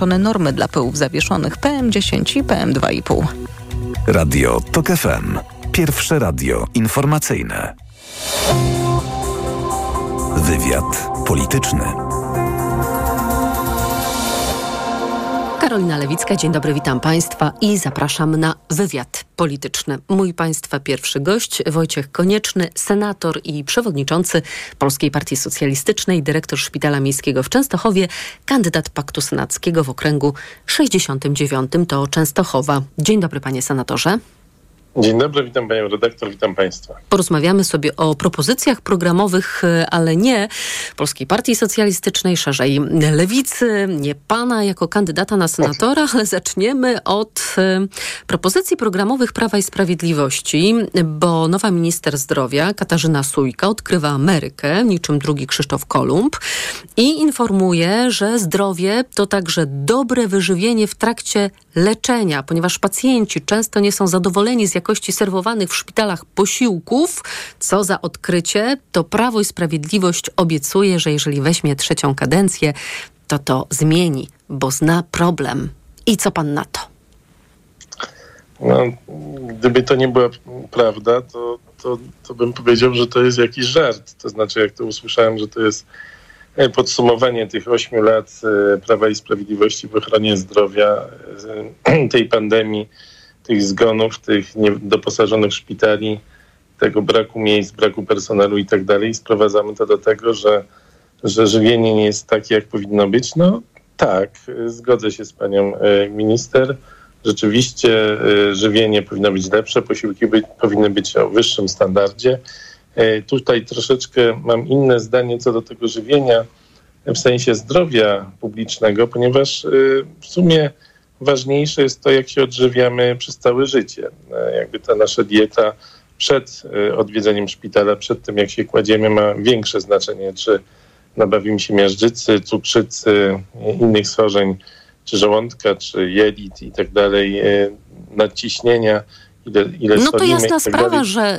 wyznaczone normy dla pyłów zawieszonych PM10 i PM2,5. Radio TOK FM. Pierwsze radio informacyjne. Wywiad polityczny. Karolina Lewicka, dzień dobry, witam Państwa i zapraszam na wywiad polityczny. Mój Państwa pierwszy gość, Wojciech Konieczny, senator i przewodniczący Polskiej Partii Socjalistycznej, dyrektor Szpitala Miejskiego w Częstochowie, kandydat Paktu Senackiego w okręgu 69 to Częstochowa. Dzień dobry, panie senatorze. Dzień dobry, witam panią redaktor, witam państwa. Porozmawiamy sobie o propozycjach programowych, ale nie Polskiej Partii Socjalistycznej, szerzej Lewicy, nie pana jako kandydata na senatora, ale zaczniemy od e, propozycji programowych Prawa i Sprawiedliwości, bo nowa minister zdrowia Katarzyna Sujka odkrywa Amerykę, niczym drugi Krzysztof Kolumb i informuje, że zdrowie to także dobre wyżywienie w trakcie leczenia, ponieważ pacjenci często nie są zadowoleni z jakości serwowanych w szpitalach posiłków. Co za odkrycie, to Prawo i Sprawiedliwość obiecuje, że jeżeli weźmie trzecią kadencję, to to zmieni, bo zna problem. I co pan na to? No, gdyby to nie była prawda, to, to, to bym powiedział, że to jest jakiś żart. To znaczy, jak to usłyszałem, że to jest e, podsumowanie tych ośmiu lat e, Prawa i Sprawiedliwości w ochronie zdrowia, e, tej pandemii, tych zgonów, tych niedoposażonych szpitali, tego braku miejsc, braku personelu i tak dalej. Sprowadzamy to do tego, że, że żywienie nie jest takie, jak powinno być. No tak, zgodzę się z panią e, minister. Rzeczywiście e, żywienie powinno być lepsze, posiłki powinny być o wyższym standardzie. E, tutaj troszeczkę mam inne zdanie co do tego żywienia w sensie zdrowia publicznego, ponieważ w sumie ważniejsze jest to, jak się odżywiamy przez całe życie. E, jakby ta nasza dieta przed e, odwiedzeniem szpitala, przed tym jak się kładziemy, ma większe znaczenie, czy nabawimy się miażdżycy, cukrzycy, innych schorzeń, czy żołądka, czy jelit i tak dalej, e, nadciśnienia ile, ile No to jasna tak sprawa, dalej, że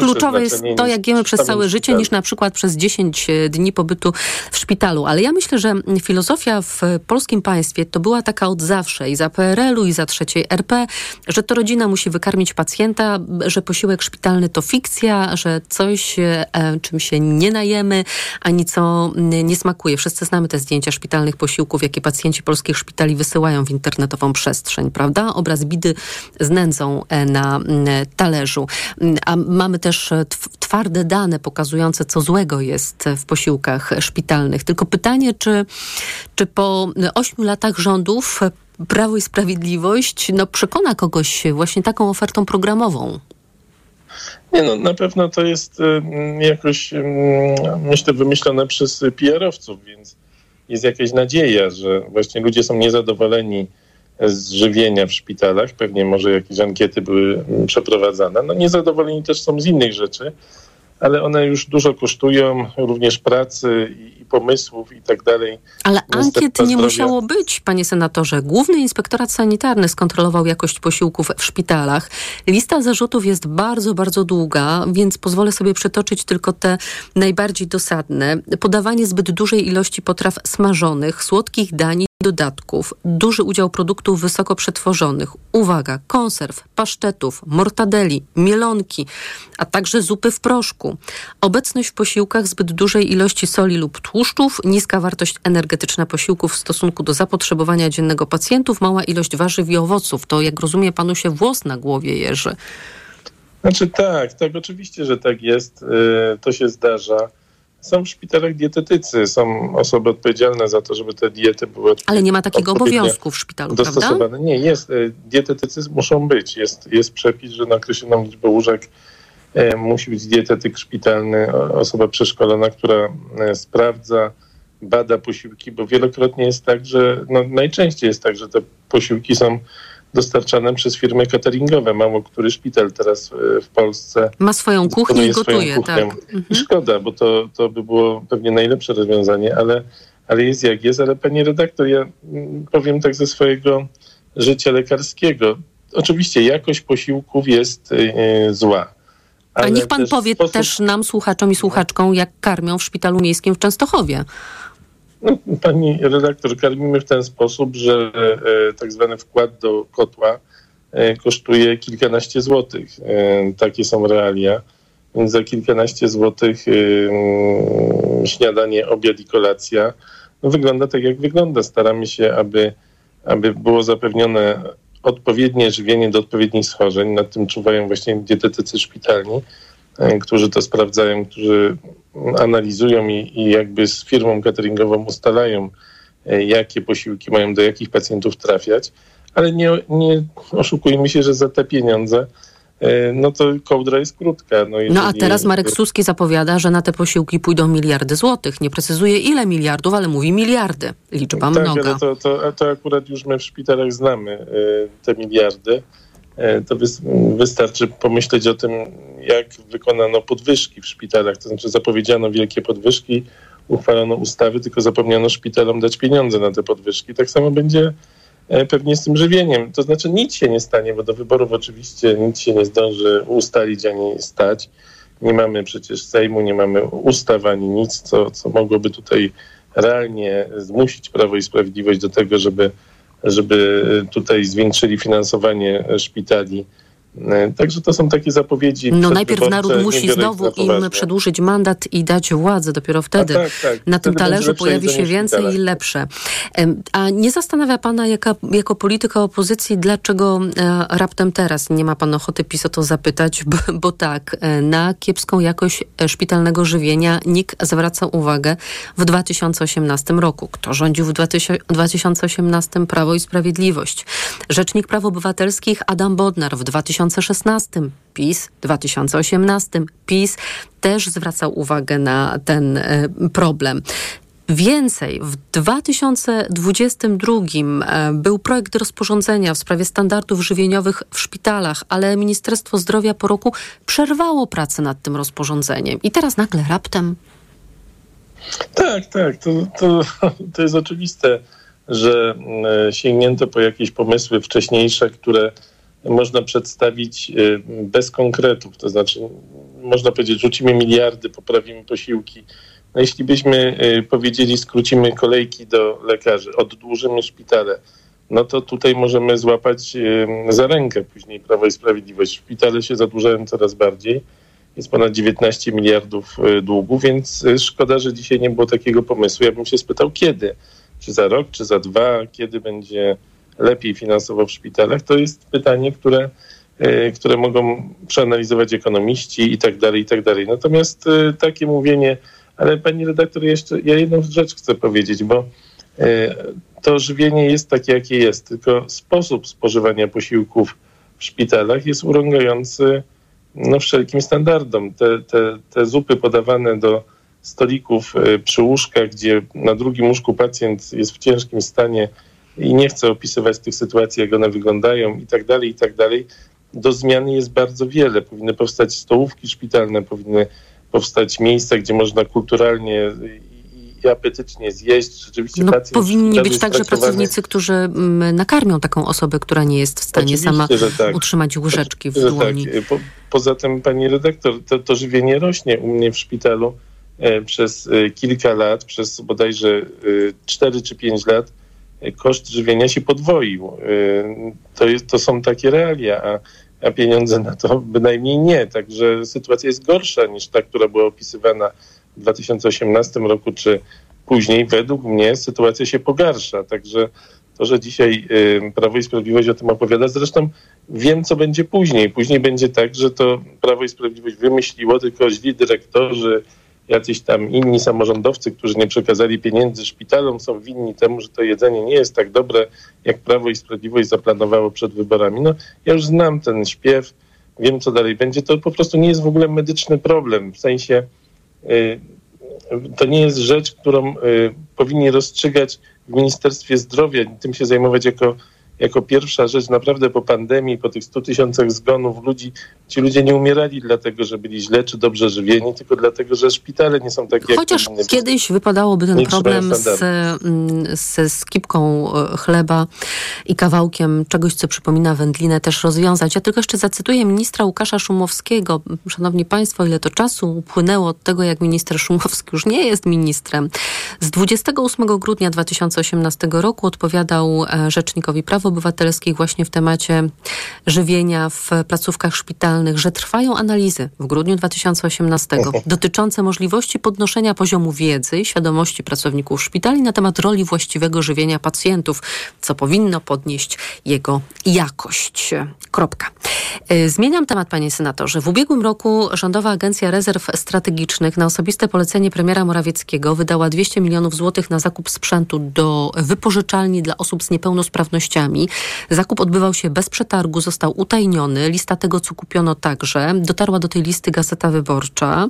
kluczowe jest to, jak jemy przez całe życie, niż na przykład przez 10 e, dni pobytu w szpitalu. Ale ja myślę, że filozofia w polskim państwie to była taka od zawsze i za PRL-u, i za trzeciej RP, że to rodzina musi wykarmić pacjenta, że posiłek szpitalny to fikcja, że coś, e, czym się nie najemy, ani co nie smakuje. Wszyscy znamy te zdjęcia szpitalnych posiłków, jakie pacjenci polskich szpitali wysyłają w internetową przestrzeń, prawda? Obraz bidy z nędzą e, na mm, talerzu. A mamy też e, twarde dane pokazujące, co złego jest w posiłkach szpitalnych. Tylko pytanie, czy, czy po ośmiu latach rządów Prawo i Sprawiedliwość no, przekona kogoś właśnie taką ofertą programową? Nie no, na pewno to jest jakoś, myślę, wymyślone przez PR-owców, więc jest jakaś nadzieja, że właśnie ludzie są niezadowoleni z żywienia w szpitalach. Pewnie może jakieś ankiety były mm, przeprowadzane. No niezadowoleni też są z innych rzeczy, ale one już dużo kosztują, również pracy i, pomysłów i tak dalej. Ale ankiet nie musiało być, panie senatorze. Główny Inspektorat Sanitarny skontrolował jakość posiłków w szpitalach. Lista zarzutów jest bardzo, bardzo długa, więc pozwolę sobie przytoczyć tylko te najbardziej dosadne. Podawanie zbyt dużej ilości potraw smażonych, słodkich dań dodatków, duży udział produktów wysoko przetworzonych, uwaga, konserw, pasztetów, mortadeli, mielonki, a także zupy w proszku. Obecność w posiłkach zbyt dużej ilości soli lub tłuszczów, niska wartość energetyczna posiłków w stosunku do zapotrzebowania dziennego pacjentów, mała ilość warzyw i owoców. To, jak rozumie, panu się włos na głowie jeży. Znaczy tak, tak, oczywiście, że tak jest. Y, to się zdarza. Są w szpitalach dietetycy, są osoby odpowiedzialne za to, żeby te diety były. Ale nie ma takiego obowiązku w szpitalu, dostosowane. prawda? Nie, jest. E, dietetycy muszą być. Jest, jest przepis, że na określoną liczbę łóżek musi być dietetyk szpitalny, osoba przeszkolona, która e, sprawdza, bada posiłki, bo wielokrotnie jest tak, że no, najczęściej jest tak, że te posiłki są dostarczane przez firmy cateringowe. Mało który szpital teraz e, w Polsce ma swoją kuchnię i gotuje. Tak. Mhm. Szkoda, bo to, to by było pewnie najlepsze rozwiązanie, ale, ale jest jak jest. Ale pani redaktor, ja mm, powiem tak ze swojego życia lekarskiego. Oczywiście jakość posiłków jest zła. A niech pan powie sposób... też nam, słuchaczom i słuchaczkom, jak karmią w szpitalu miejskim w Częstochowie. No, pani redaktor, karmimy w ten sposób, że e, tak zwany wkład do kotła e, kosztuje kilkanaście złotych. E, takie są realia. Więc za kilkanaście złotych mm, śniadanie, obiad i kolacja no, wygląda tak, jak wygląda. Staramy się, aby, aby było zapewnione odpowiednie żywienie do odpowiednich schorzeń. Nad tym czuwają właśnie dietetycy szpitalni, którzy to sprawdzają, którzy analizują i, i jakby z firmą cateringową ustalają, e, jakie posiłki mają do jakich pacjentów trafiać, ale nie, nie oszukujmy się, że za te pieniądze e, no to kołdra jest krótka. No, jeżeli... no a teraz Marek Suski zapowiada, że na te posiłki pójdą miliardy złotych. Nie precyzuje ile miliardów, ale mówi miliardy. Liczba tak, mnoga. Ale to, to, to akurat już my w szpitalach znamy e, te miliardy. To wystarczy pomyśleć o tym, jak wykonano podwyżki w szpitalach, to znaczy zapowiedziano wielkie podwyżki, uchwalono ustawy, tylko zapomniano szpitalom dać pieniądze na te podwyżki. Tak samo będzie e, pewnie z tym żywieniem. To znaczy nic się nie stanie, bo do wyborów oczywiście nic się nie zdąży ustalić ani stać. Nie mamy przecież Sejmu, nie mamy ustaw ani nic, co, co mogłoby tutaj realnie zmusić Prawo i Sprawiedliwość do tego, żeby, żeby tutaj zwiększyli finansowanie szpitali E, także to są takie zapowiedzi. No najpierw naród musi znowu im przedłużyć mandat i dać władzę. Dopiero wtedy tak, tak. na tym talerzu pojawi się więcej i lepsze. A nie zastanawia pana jaka, jako polityka opozycji, dlaczego e, raptem teraz nie ma pan ochoty PiS o to zapytać, bo, bo tak, e, na kiepską jakość szpitalnego żywienia NIK zwraca uwagę w 2018 roku. Kto rządził w 2018? Prawo i Sprawiedliwość. Rzecznik Praw Obywatelskich Adam Bodnar w 2018 2016 PiS, 2018 PiS też zwracał uwagę na ten e, problem. Więcej, w 2022 e, był projekt rozporządzenia w sprawie standardów żywieniowych w szpitalach, ale Ministerstwo Zdrowia po roku przerwało pracę nad tym rozporządzeniem. I teraz nagle raptem. Tak, tak. To, to, to jest oczywiste, że e, sięgnięto po jakieś pomysły wcześniejsze, które można przedstawić y, bez konkretów. To znaczy, można powiedzieć, rzucimy miliardy, poprawimy posiłki. No jeśli byśmy y, powiedzieli, skrócimy kolejki do lekarzy, oddłużymy szpitale, no to tutaj możemy złapać y, za rękę później Prawo i Sprawiedliwość. Szpitale się zadłużają coraz bardziej. Jest ponad 19 miliardów długu, więc szkoda, że dzisiaj nie było takiego pomysłu. Ja bym się spytał, kiedy? Czy za rok, czy za dwa? Kiedy będzie lepiej finansowo w szpitalach, to jest pytanie, które, e, które mogą przeanalizować ekonomiści i tak dalej, i tak dalej. Natomiast e, takie mówienie, ale pani redaktor, jeszcze ja jedną rzecz chcę powiedzieć, bo e, to żywienie jest takie, jakie jest, tylko sposób spożywania posiłków w szpitalach jest urągający no, wszelkim standardom. Te, te, te zupy podawane do stolików przy łóżkach, gdzie na drugim łóżku pacjent jest w ciężkim stanie, i nie chcę opisywać tych sytuacji, jak one wyglądają i tak dalej, i tak dalej. Do zmiany jest bardzo wiele. Powinny powstać stołówki szpitalne, powinny powstać miejsca, gdzie można kulturalnie i apetycznie zjeść. Rzeczywiście no, powinni być także pracownicy, którzy mm, nakarmią taką osobę, która nie jest w stanie Oczywiście, sama tak. utrzymać łyżeczki w dłoni. Tak. Po, poza tym, pani redaktor, to, to żywienie rośnie u mnie w szpitalu e, przez e, kilka lat, przez bodajże e, 4 czy 5 lat koszt żywienia się podwoił. Y, to, jest, to są takie realia, a, a pieniądze na to bynajmniej nie. Także sytuacja jest gorsza niż ta, która była opisywana w 2018 roku czy później. Według mnie sytuacja się pogarsza. Także to, że dzisiaj y, Prawo i Sprawiedliwość o tym opowiada, zresztą wiem, co będzie później. Później będzie tak, że to Prawo i Sprawiedliwość wymyśliło, tylko źli dyrektorzy, jacyś tam inni samorządowcy, którzy nie przekazali pieniędzy szpitalom, są winni temu, że to jedzenie nie jest tak dobre, jak Prawo i Sprawiedliwość zaplanowało przed wyborami. No, ja już znam ten śpiew, wiem, co dalej będzie. To po prostu nie jest w ogóle medyczny problem. W sensie y, to nie jest rzecz, którą y, powinni rozstrzygać w Ministerstwie Zdrowia, tym się zajmować jako, jako pierwsza rzecz naprawdę po pandemii, po tych 100 tysiącach zgonów ludzi, ci ludzie nie umierali dlatego, że byli źle czy dobrze żywieni, tylko dlatego, że szpitale nie są takie Chociaż jak kiedyś wypadałoby ten problem z, mm, ze skipką e, chleba i kawałkiem czegoś, co przypomina wędlinę, też rozwiązać. Ja tylko jeszcze zacytuję ministra Łukasza Szumowskiego. Szanowni Państwo, ile to czasu upłynęło od tego, jak minister Szumowski już nie jest ministrem. Z 28 grudnia 2018 roku odpowiadał e, Rzecznikowi Praw Obywatelskich właśnie w temacie żywienia w placówkach szpitalnych, że trwają analizy w grudniu 2018 dotyczące możliwości podnoszenia poziomu wiedzy i świadomości pracowników szpitali na temat roli właściwego żywienia pacjentów, co powinno podnieść jego jakość. Kropka. Y, zmieniam temat, panie senatorze. W ubiegłym roku Rządowa Agencja Rezerw Strategicznych na osobiste polecenie premiera Morawieckiego wydała 200 milionów złotych na zakup sprzętu do wypożyczalni dla osób z niepełnosprawnościami. Zakup odbywał się bez przetargu, został utajniony. Lista tego, co kupiono także. Dotarła do tej listy Gazeta Wyborcza.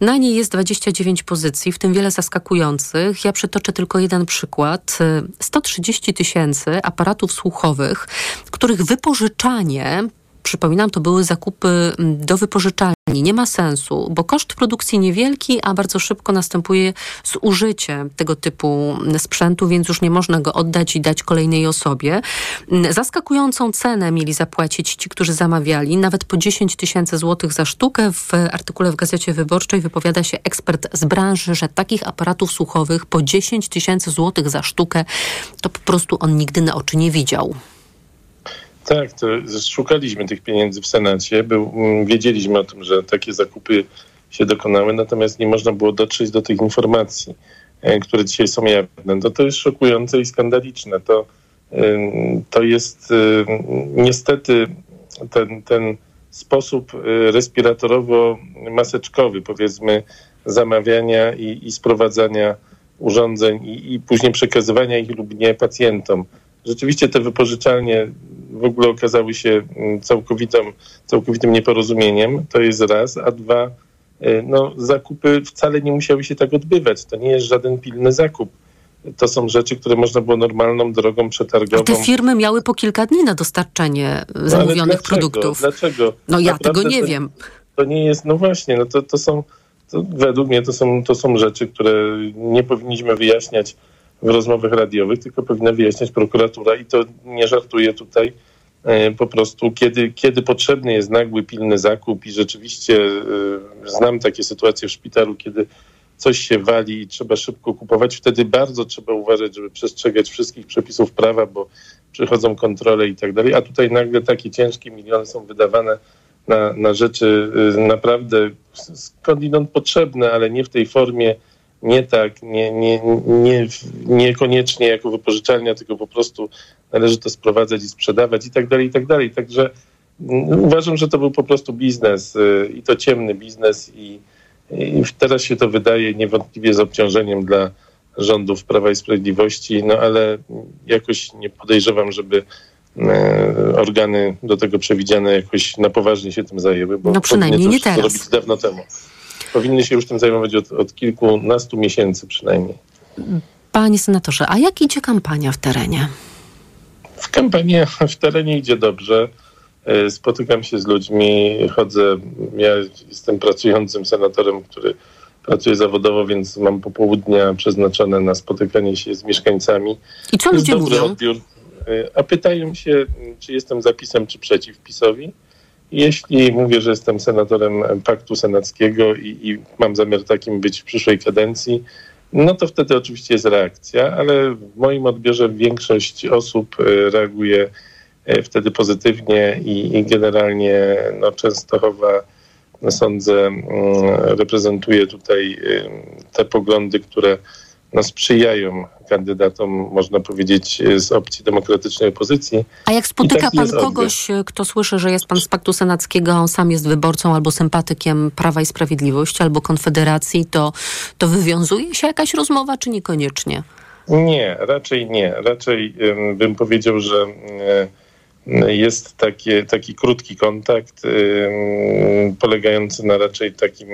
Na niej jest 29 pozycji, w tym wiele zaskakujących. Ja przytoczę tylko jeden przykład. 130 tysięcy aparatów słuchowych, których wypożyczanie przypominam, to były zakupy mm, do wypożyczalni. Nie ma sensu, bo koszt produkcji niewielki, a bardzo szybko następuje zużycie tego typu mm, sprzętu, więc już nie można go oddać i dać kolejnej osobie. Mm, zaskakującą cenę mieli zapłacić ci, którzy zamawiali, nawet po 10 tysięcy złotych za sztukę. W artykule w Gazecie Wyborczej wypowiada się ekspert z branży, że takich aparatów słuchowych po 10 tysięcy złotych za sztukę to po prostu on nigdy na oczy nie widział. Tak, to szukaliśmy tych pieniędzy w Senacie. Był, mm, wiedzieliśmy o tym, że takie zakupy się dokonały, natomiast nie można było dotrzeć do tych informacji, e, które dzisiaj są jawne. To, to jest szokujące i skandaliczne. To, to jest niestety ten, ten sposób e, respiratorowo-maseczkowy, powiedzmy, zamawiania i, i sprowadzania urządzeń i, i później przekazywania ich lub nie pacjentom. Rzeczywiście te wypożyczalnie w ogóle okazały się mm, całkowitym, całkowitym nieporozumieniem. To jest raz. A dwa, y, no, zakupy wcale nie musiały się tak odbywać. To nie jest żaden pilny zakup. To są rzeczy, które można było normalną drogą przetargową. A te firmy miały po kilka dni na dostarczenie no, zamówionych dlaczego? produktów. Dlaczego? No ja Naprawdę tego nie to, wiem. To nie jest, no właśnie, no to, to są, to według mnie to są, to są rzeczy, które nie powinniśmy wyjaśniać w rozmowach radiowych, tylko powinna wyjaśniać prokuratura i to nie żartuję tutaj po prostu, kiedy, kiedy potrzebny jest nagły, pilny zakup i rzeczywiście e, znam takie sytuacje w szpitalu, kiedy coś się wali i trzeba szybko kupować, wtedy bardzo trzeba uważać, żeby przestrzegać wszystkich przepisów prawa, bo przychodzą kontrole i tak dalej, a tutaj nagle takie ciężkie miliony są wydawane na, na rzeczy e, naprawdę skądinąd potrzebne, ale nie w tej formie, nie tak, nie, nie, nie, niekoniecznie jako wypożyczalnia, tylko po prostu należy to sprowadzać i sprzedawać i tak dalej, i tak dalej. Także mm, uważam, że to był po prostu biznes y, i to ciemny biznes i, i teraz się to wydaje niewątpliwie z obciążeniem dla rządów Prawa i Sprawiedliwości, no ale jakoś nie podejrzewam, żeby e, organy do tego przewidziane jakoś na poważnie się tym zajęły, bo no przynajmniej nie teraz. robić dawno temu powinny się już tym zajmować od, od kilkunastu miesięcy przynajmniej. Panie senatorze, a jak idzie kampania w terenie? W kampanii w terenie idzie dobrze. E, spotykam się z ludźmi, chodzę. Ja jestem pracującym senatorem, który pracuje zawodowo, więc mam popołudnia przeznaczone na spotykanie się z mieszkańcami. I co ludzie mówią? Odbiór. E, a pytają się, czy jestem zapisem, czy przeciw PiSowi. Jeśli mówię, że jestem senatorem Paktu Senackiego i, i, mam zamiar takim być w przyszłej kadencji, no to wtedy oczywiście jest reakcja, ale w moim odbiorze większość osób e, reaguje e, wtedy pozytywnie i, i generalnie no, Częstochowa, no, sądzę, mm, reprezentuje tutaj e, te poglądy, które no, sprzyjają kandydatom, można powiedzieć, z opcji demokratycznej opozycji. A jak spotyka tak pan kogoś, odbiór. kto słyszy, że jest pan z Paktu Senackiego, a on sam jest wyborcą albo sympatykiem Prawa i Sprawiedliwości, albo Konfederacji, to, to wywiązuje się jakaś rozmowa, czy niekoniecznie? Nie, raczej nie. Raczej bym powiedział, że jest takie, taki krótki kontakt, polegający na raczej takim,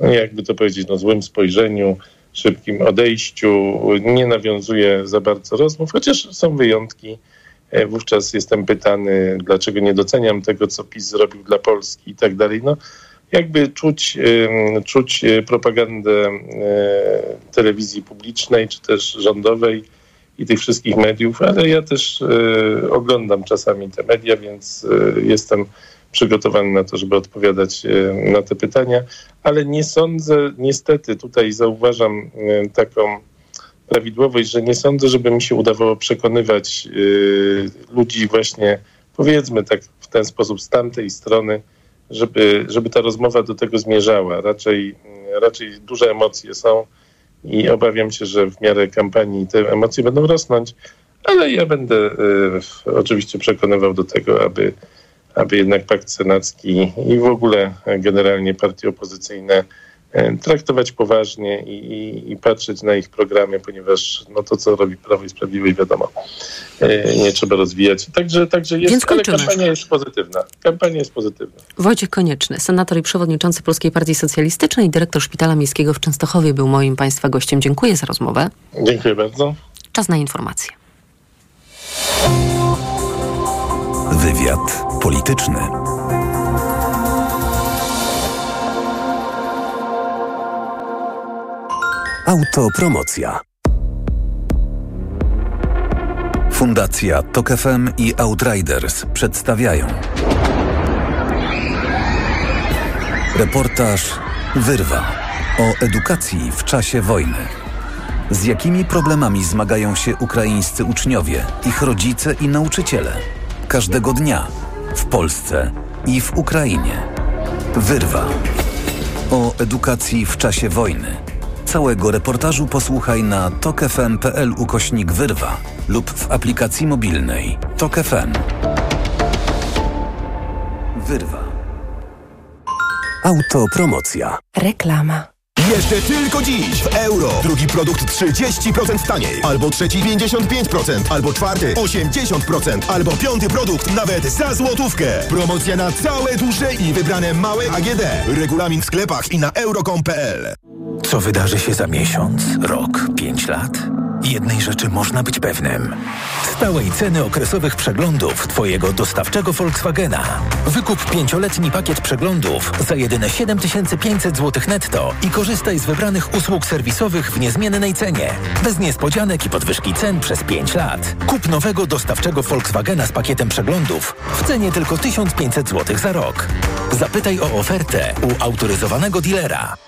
no jakby to powiedzieć, no złym spojrzeniu, szybkim odejściu, nie nawiązuje za bardzo rozmów, chociaż są wyjątki Wówczas jestem pytany, dlaczego nie doceniam tego, co PiS zrobił dla Polski i tak dalej. No, jakby czuć, czuć propagandę telewizji publicznej czy też rządowej i tych wszystkich mediów, ale ja też oglądam czasami te media, więc jestem przygotowany na to, żeby odpowiadać na te pytania, ale nie sądzę, niestety tutaj zauważam taką prawidłowość, że nie sądzę, żeby mi się udawało przekonywać ludzi właśnie, powiedzmy tak w ten sposób, z tamtej strony, żeby, żeby ta rozmowa do tego zmierzała. Raczej, raczej duże emocje są i obawiam się, że w miarę kampanii te emocje będą rosnąć, ale ja będę y, oczywiście przekonywał do tego, aby, aby jednak pakt senacki i w ogóle generalnie partie opozycyjne E, traktować poważnie i, i, i, patrzeć na ich programy, ponieważ no to, co robi Prawo i Sprawiedliwość, wiadomo, e, nie trzeba rozwijać. Także, także jest, ale kampania jest pozytywna. Kampania jest pozytywna. Wojciech Konieczny, senator i przewodniczący Polskiej Partii Socjalistycznej, dyrektor Szpitala Miejskiego w Częstochowie był moim Państwa gościem. Dziękuję za rozmowę. Dziękuję bardzo. Czas na informacje. Wywiad polityczny. Autopromocja. Fundacja Tok FM i Outriders przedstawiają reportaż Wyrwa o edukacji w czasie wojny. Z jakimi problemami zmagają się ukraińscy uczniowie, ich rodzice i nauczyciele? Każdego dnia w Polsce i w Ukrainie. Wyrwa o edukacji w czasie wojny Całego reportażu posłuchaj na tokefm.pl ukośnik wyrwa lub w aplikacji mobilnej Tok FM. Wyrwa. Autopromocja. Reklama. Jeszcze tylko dziś w euro. Drugi produkt 30% taniej. Albo trzeci 55%. Albo czwarty 80%. Albo piąty produkt nawet za złotówkę. Promocja na całe duże i wybrane małe AGD. Regulamin w sklepach i na euro.com.pl Co wydarzy się za miesiąc, rok, pięć lat? Jednej rzeczy można być pewnym. Stałej ceny okresowych przeglądów Twojego dostawczego Volkswagena. Wykup pięcioletni pakiet przeglądów za jedyne 7500 zł netto i korzystaj z wybranych usług serwisowych w niezmiennej cenie. Bez niespodzianek i podwyżki cen przez 5 lat. Kup nowego dostawczego Volkswagena z pakietem przeglądów w cenie tylko 1500 zł za rok. Zapytaj o ofertę u autoryzowanego dealera.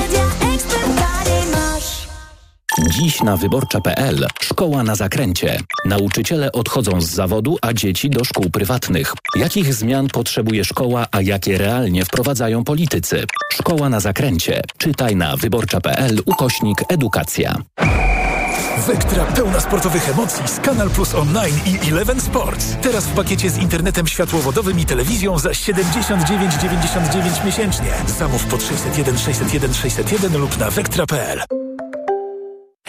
Dziś na wyborcza.pl Szkoła na zakręcie. Nauczyciele odchodzą z zawodu, a dzieci do szkół prywatnych. Jakich zmian potrzebuje szkoła, a jakie realnie wprowadzają politycy? Szkoła na zakręcie. Czytaj na wyborcza.pl ukośnik edukacja. Wektra pełna sportowych emocji z Kanal Plus Online i Eleven Sports. Teraz w pakiecie z internetem światłowodowym i telewizją za 79,99 miesięcznie. Zamów pod 601 601 601 lub na wektra.pl.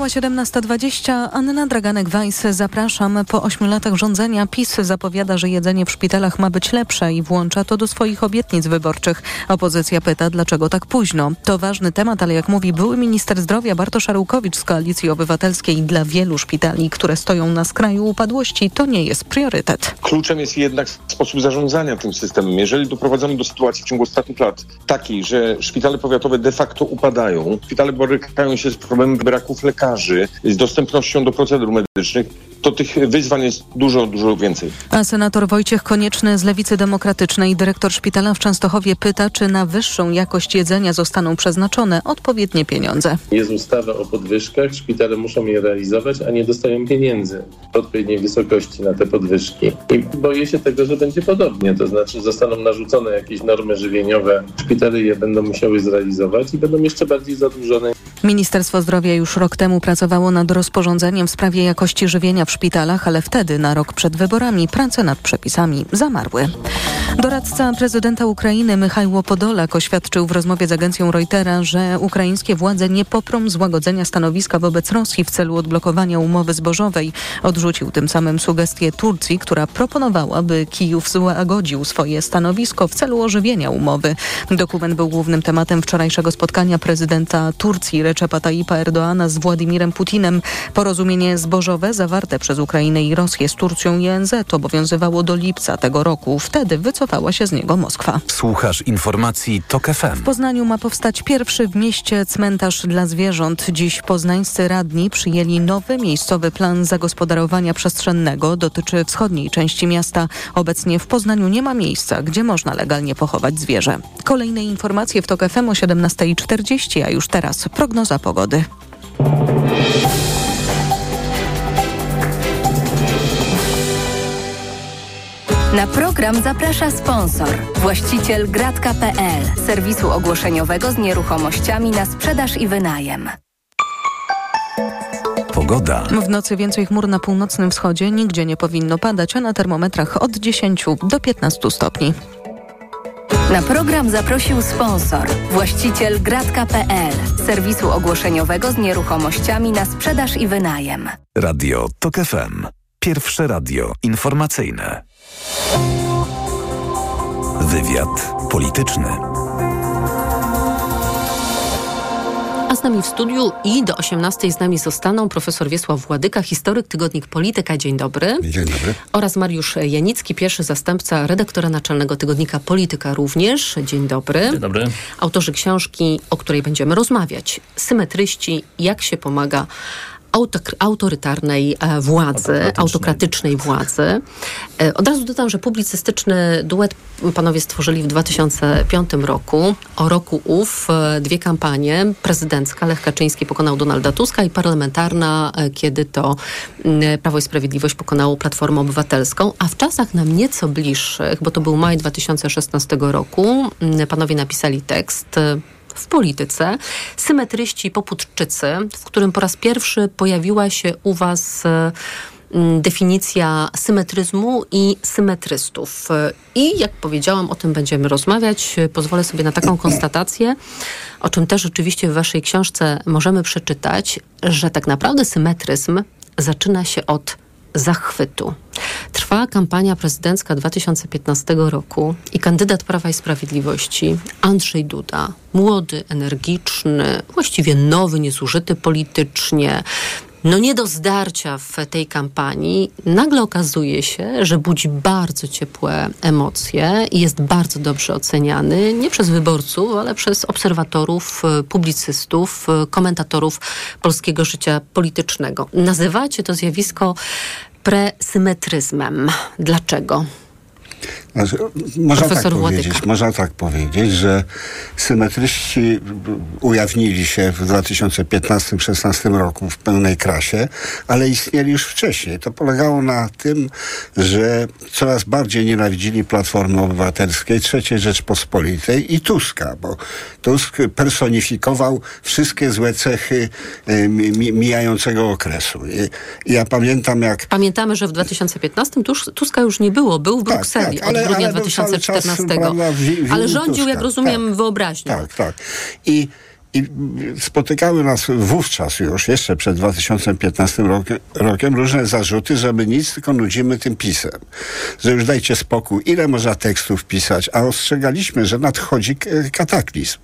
Minęła 17.20. Anna Draganek-Weiss, zapraszam. Po ośmiu latach rządzenia PiS zapowiada, że jedzenie w szpitalach ma być lepsze i włącza to do swoich obietnic wyborczych. Opozycja pyta, dlaczego tak późno. To ważny temat, ale jak mówi były minister zdrowia Bartosz Arłukowicz z Koalicji Obywatelskiej, dla wielu szpitali, które stoją na skraju upadłości, to nie jest priorytet. Kluczem jest jednak sposób zarządzania tym systemem. Jeżeli doprowadzamy do sytuacji w ciągu ostatnich lat takiej, że szpitale powiatowe de facto upadają, szpitale borykają się z problemem braków lekarzy, z dostępnością do procedur medycznych, to tych wyzwań jest dużo, dużo więcej. A senator Wojciech Konieczny z Lewicy Demokratycznej, dyrektor szpitala w Częstochowie pyta, czy na wyższą jakość jedzenia zostaną przeznaczone odpowiednie pieniądze. Jest ustawa o podwyżkach, szpitale muszą je realizować, a nie dostają pieniędzy w odpowiedniej wysokości na te podwyżki. I boję się tego, że będzie podobnie, to znaczy zostaną narzucone jakieś normy żywieniowe, szpitale je będą musiały zrealizować i będą jeszcze bardziej zadłużone. Ministerstwo Zdrowia już rok temu pracowało nad rozporządzeniem w sprawie jakości żywienia w szpitalach, ale wtedy, na rok przed wyborami, prace nad przepisami zamarły. Doradca prezydenta Ukrainy Michajło Podolak oświadczył w rozmowie z agencją Reutera, że ukraińskie władze nie poprą złagodzenia stanowiska wobec Rosji w celu odblokowania umowy zbożowej. Odrzucił tym samym sugestię Turcji, która proponowała, by Kijów złagodził swoje stanowisko w celu ożywienia umowy. Dokument był głównym tematem wczorajszego spotkania prezydenta Turcji Recepa Tayyipa Erdoana z Władimirem Putinem. Porozumienie zbożowe zawarte przez Ukrainę i Rosję z Turcją i ONZ obowiązywało do lipca tego roku. Wtedy wycofała się z niego Moskwa. Słuchasz informacji TOK FM. W Poznaniu ma powstać pierwszy w mieście cmentarz dla zwierząt. Dziś poznańscy radni przyjęli nowy miejscowy plan zagospodarowania przestrzennego. Dotyczy wschodniej części miasta. Obecnie w Poznaniu nie ma miejsca, gdzie można legalnie pochować zwierzę. Kolejne informacje w TOK FM o 17.40, a już teraz prognoza pogody. Na program zaprasza sponsor, właściciel gratka.pl, serwisu ogłoszeniowego z nieruchomościami na sprzedaż i wynajem. Pogoda. W nocy więcej chmur na północnym wschodzie, nigdzie nie powinno padać, a na termometrach od 10 do 15 stopni. Na program zaprosił sponsor, właściciel gratka.pl, serwisu ogłoszeniowego z nieruchomościami na sprzedaż i wynajem. Radio TOK FM. Pierwsze radio informacyjne. Wywiad polityczny. A z nami w studiu i do 18 z nami zostaną profesor Wiesław Władyka, historyk, tygodnik Polityka. Dzień dobry. Dzień dobry. Oraz Mariusz Janicki, pierwszy zastępca redaktora naczelnego tygodnika Polityka również. Dzień dobry. Dzień dobry. Autorzy książki, o której będziemy rozmawiać. Symetryści, jak się pomaga autorytarnej e, władzy, autokratycznej władzy. E, od razu dodam, że publicystyczny duet panowie stworzyli w 2005 roku. O roku ów e, dwie kampanie. Prezydencka Lech Kaczyński pokonał Donalda Tuska i parlamentarna, kiedy to Prawo i Sprawiedliwość pokonało Platformę Obywatelską. A w czasach nam nieco bliższych, bo to był maj 2016 roku, panowie napisali tekst w polityce symetryści poputczycy, w którym po raz pierwszy pojawiła się u Was e, definicja symetryzmu i symetrystów. I jak powiedziałam, o tym będziemy rozmawiać. Pozwolę sobie na taką konstatację, o czym też oczywiście w Waszej książce możemy przeczytać, że tak naprawdę symetryzm zaczyna się od zachwytu. Trwa kampania prezydencka 2015 roku i kandydat Prawa i Sprawiedliwości Andrzej Duda, młody, energiczny, właściwie nowy, niezużyty politycznie, no nie do zdarcia w tej kampanii, nagle okazuje się, że budzi bardzo ciepłe emocje i jest bardzo dobrze oceniany nie przez wyborców, ale przez obserwatorów, publicystów, komentatorów polskiego życia politycznego. Nazywacie to zjawisko presymetryzmem. Dlaczego? Znaczy, można, tak powiedzieć, można tak powiedzieć, że symetryści ujawnili się w 2015-16 roku w pełnej krasie, ale istnieli już wcześniej. To polegało na tym, że coraz bardziej nienawidzili Platformy Obywatelskiej, III Rzeczpospolitej i Tuska, bo Tusk personifikował wszystkie złe cechy e, mijającego okresu. I ja pamiętam jak... Pamiętamy, że w 2015 Tuska już nie było, był w tak, Brukseli. Tak, ale, grudnia ale 2014. Czas, ale rządził, jak rozumiem, tak, wyobraźnią. Tak, tak. I i spotykały nas wówczas już, jeszcze przed 2015 rokiem, rokiem, różne zarzuty, że my nic, tylko nudzimy tym pisem. Że już dajcie spokój, ile można tekstów pisać, a ostrzegaliśmy, że nadchodzi kataklizm.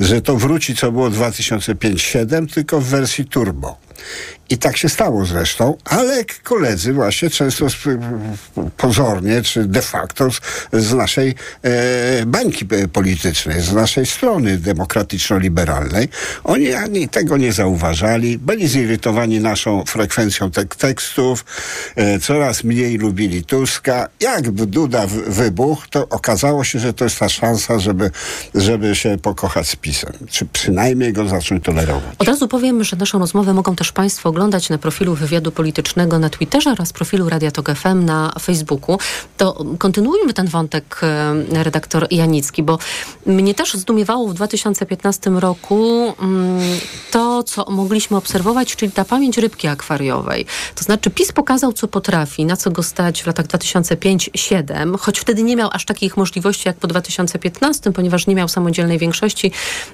Że to wróci, co było 2005-2007, tylko w wersji turbo. I tak się stało zresztą, ale koledzy właśnie często pozornie, czy de facto z, z naszej e, bańki politycznej, z naszej strony demokratyczno-liberalnej, oni ani tego nie zauważali, byli zirytowani naszą frekwencją tek tekstów, e, coraz mniej lubili Tuska. Jak Duda wybuchł, to okazało się, że to jest ta szansa, żeby, żeby się pokochać z PiSem, czy przynajmniej go zacząć tolerować. Od razu powiem, że naszą rozmowę mogą też też Państwo oglądać na profilu Wywiadu Politycznego na Twitterze oraz profilu Radia Tok FM na Facebooku, to kontynuujmy ten wątek e, redaktor Janicki, bo mnie też zdumiewało w 2015 roku mm, to, co mogliśmy obserwować, czyli ta pamięć rybki akwariowej. To znaczy PiS pokazał, co potrafi, na co go stać w latach 2005-2007, choć wtedy nie miał aż takich możliwości jak po 2015, ponieważ nie miał samodzielnej większości,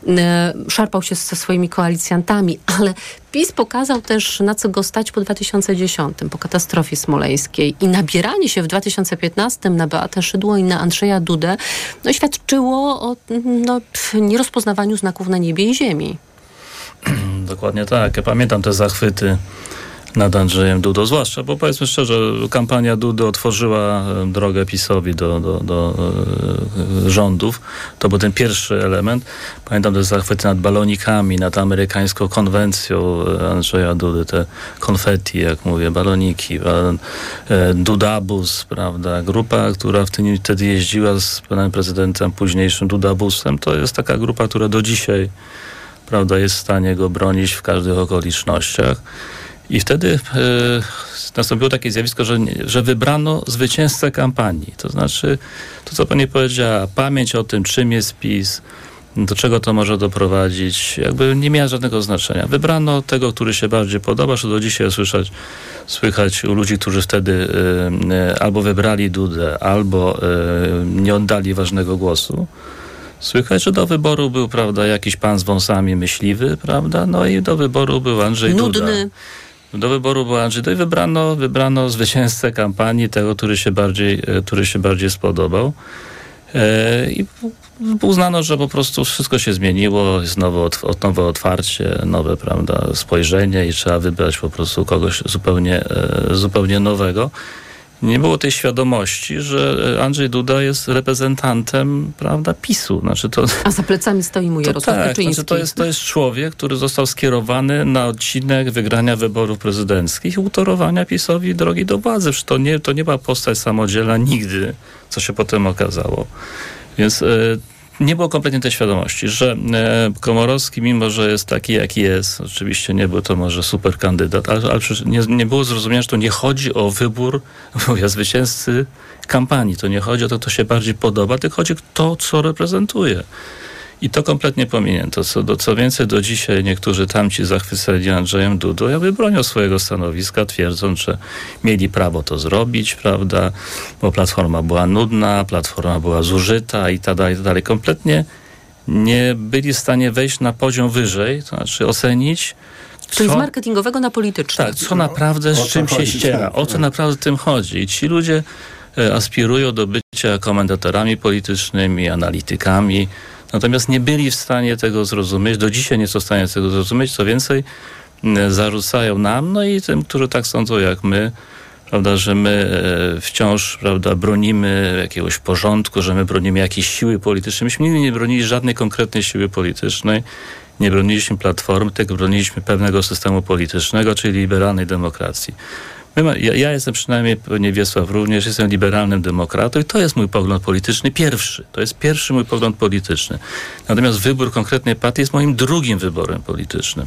e, szarpał się ze swoimi koalicjantami, ale PiS pokazał też, na co go stać po 2010, po katastrofie smoleńskiej. I nabieranie się w 2015 na Beatę Szydło i na Andrzeja Dudę no, świadczyło o no, nierozpoznawaniu znaków na niebie i ziemi. Dokładnie tak. Ja pamiętam te zachwyty nad Andrzejem Dudą, zwłaszcza, bo powiedzmy szczerze, kampania Dudy otworzyła e, drogę PiSowi do, do, do e, rządów. To był ten pierwszy element. Pamiętam te zachwyty nad balonikami, nad amerykańską konwencją e, Andrzeja Dudy, te konfetti, jak mówię, baloniki, Dudabus, prawda, grupa, która wtedy jeździła z panem prezydentem późniejszym Dudabusem, to jest taka grupa, która do dzisiaj prawda, jest w stanie go bronić w każdych okolicznościach. I wtedy e, nastąpiło takie zjawisko, że, że wybrano zwycięzcę kampanii. To znaczy, to co pani powiedziała, pamięć o tym, czym jest PiS, do czego to może doprowadzić, jakby nie miała żadnego znaczenia. Wybrano tego, który się bardziej podoba, że do dzisiaj słyszeć, słychać u ludzi, którzy wtedy y, y, albo wybrali Dudę, albo y, nie oddali ważnego głosu. Słychać, że do wyboru był, prawda, jakiś pan z wąsami myśliwy, prawda, no i do wyboru był Andrzej Nudny. Duda. Do wyboru był Andrzej i wybrano, wybrano zwycięzcę kampanii, tego, który się bardziej, e, który się bardziej spodobał. E, I uznano, że po prostu wszystko się zmieniło, jest nowe, nowe otwarcie, nowe prawda, spojrzenie i trzeba wybrać po prostu kogoś zupełnie, e, zupełnie nowego nie było tej świadomości, że Andrzej Duda jest reprezentantem, prawda, PiSu. Znaczy to, A za plecami stoi mu Jarosław to, tak, Znaczy to, jest, to jest człowiek, który został skierowany na odcinek wygrania wyborów prezydenckich i utorowania PiSowi drogi do władzy. Przecież to nie, to nie była postać samodzielna nigdy, co się potem okazało. Więc... Yy, nie było kompletnie tej świadomości, że e, Komorowski, mimo że jest taki, jaki jest, oczywiście nie był to może super kandydat, ale, ale nie, nie było zrozumienia, że to nie chodzi o wybór mówię, zwycięzcy kampanii. To nie chodzi o to, kto się bardziej podoba, tylko chodzi o to, co reprezentuje. I to kompletnie pominięto. Co, do, co więcej, do dzisiaj niektórzy tamci zachwyceni Andrzejem Dudą jakby bronią swojego stanowiska, twierdząc, że mieli prawo to zrobić, prawda, bo Platforma była nudna, Platforma była zużyta i tak dalej, i tak dalej. Kompletnie nie byli w stanie wejść na poziom wyżej, to znaczy ocenić, Czyli co, z marketingowego na polityczny. Tak, co naprawdę z czym się ściera, o co naprawdę tym chodzi. I ci ludzie e, aspirują do bycia komentatorami politycznymi, analitykami, Natomiast nie byli w stanie tego zrozumieć, do dzisiaj nie są w stanie tego zrozumieć, co więcej, zarzucają nam, no i tym, którzy tak sądzą jak my, prawda, że my e, wciąż prawda, bronimy jakiegoś porządku, że my bronimy jakiejś siły politycznej. Myśmy nigdy nie bronili żadnej konkretnej siły politycznej, nie broniliśmy platformy, tylko broniliśmy pewnego systemu politycznego, czyli liberalnej demokracji. Ma, ja, ja, jestem przynajmniej, pewnie Wiesław również, jestem liberalnym demokratą i to jest mój pogląd polityczny pierwszy. To jest pierwszy mój pogląd polityczny. Natomiast wybór konkretnej partii jest moim drugim wyborem politycznym.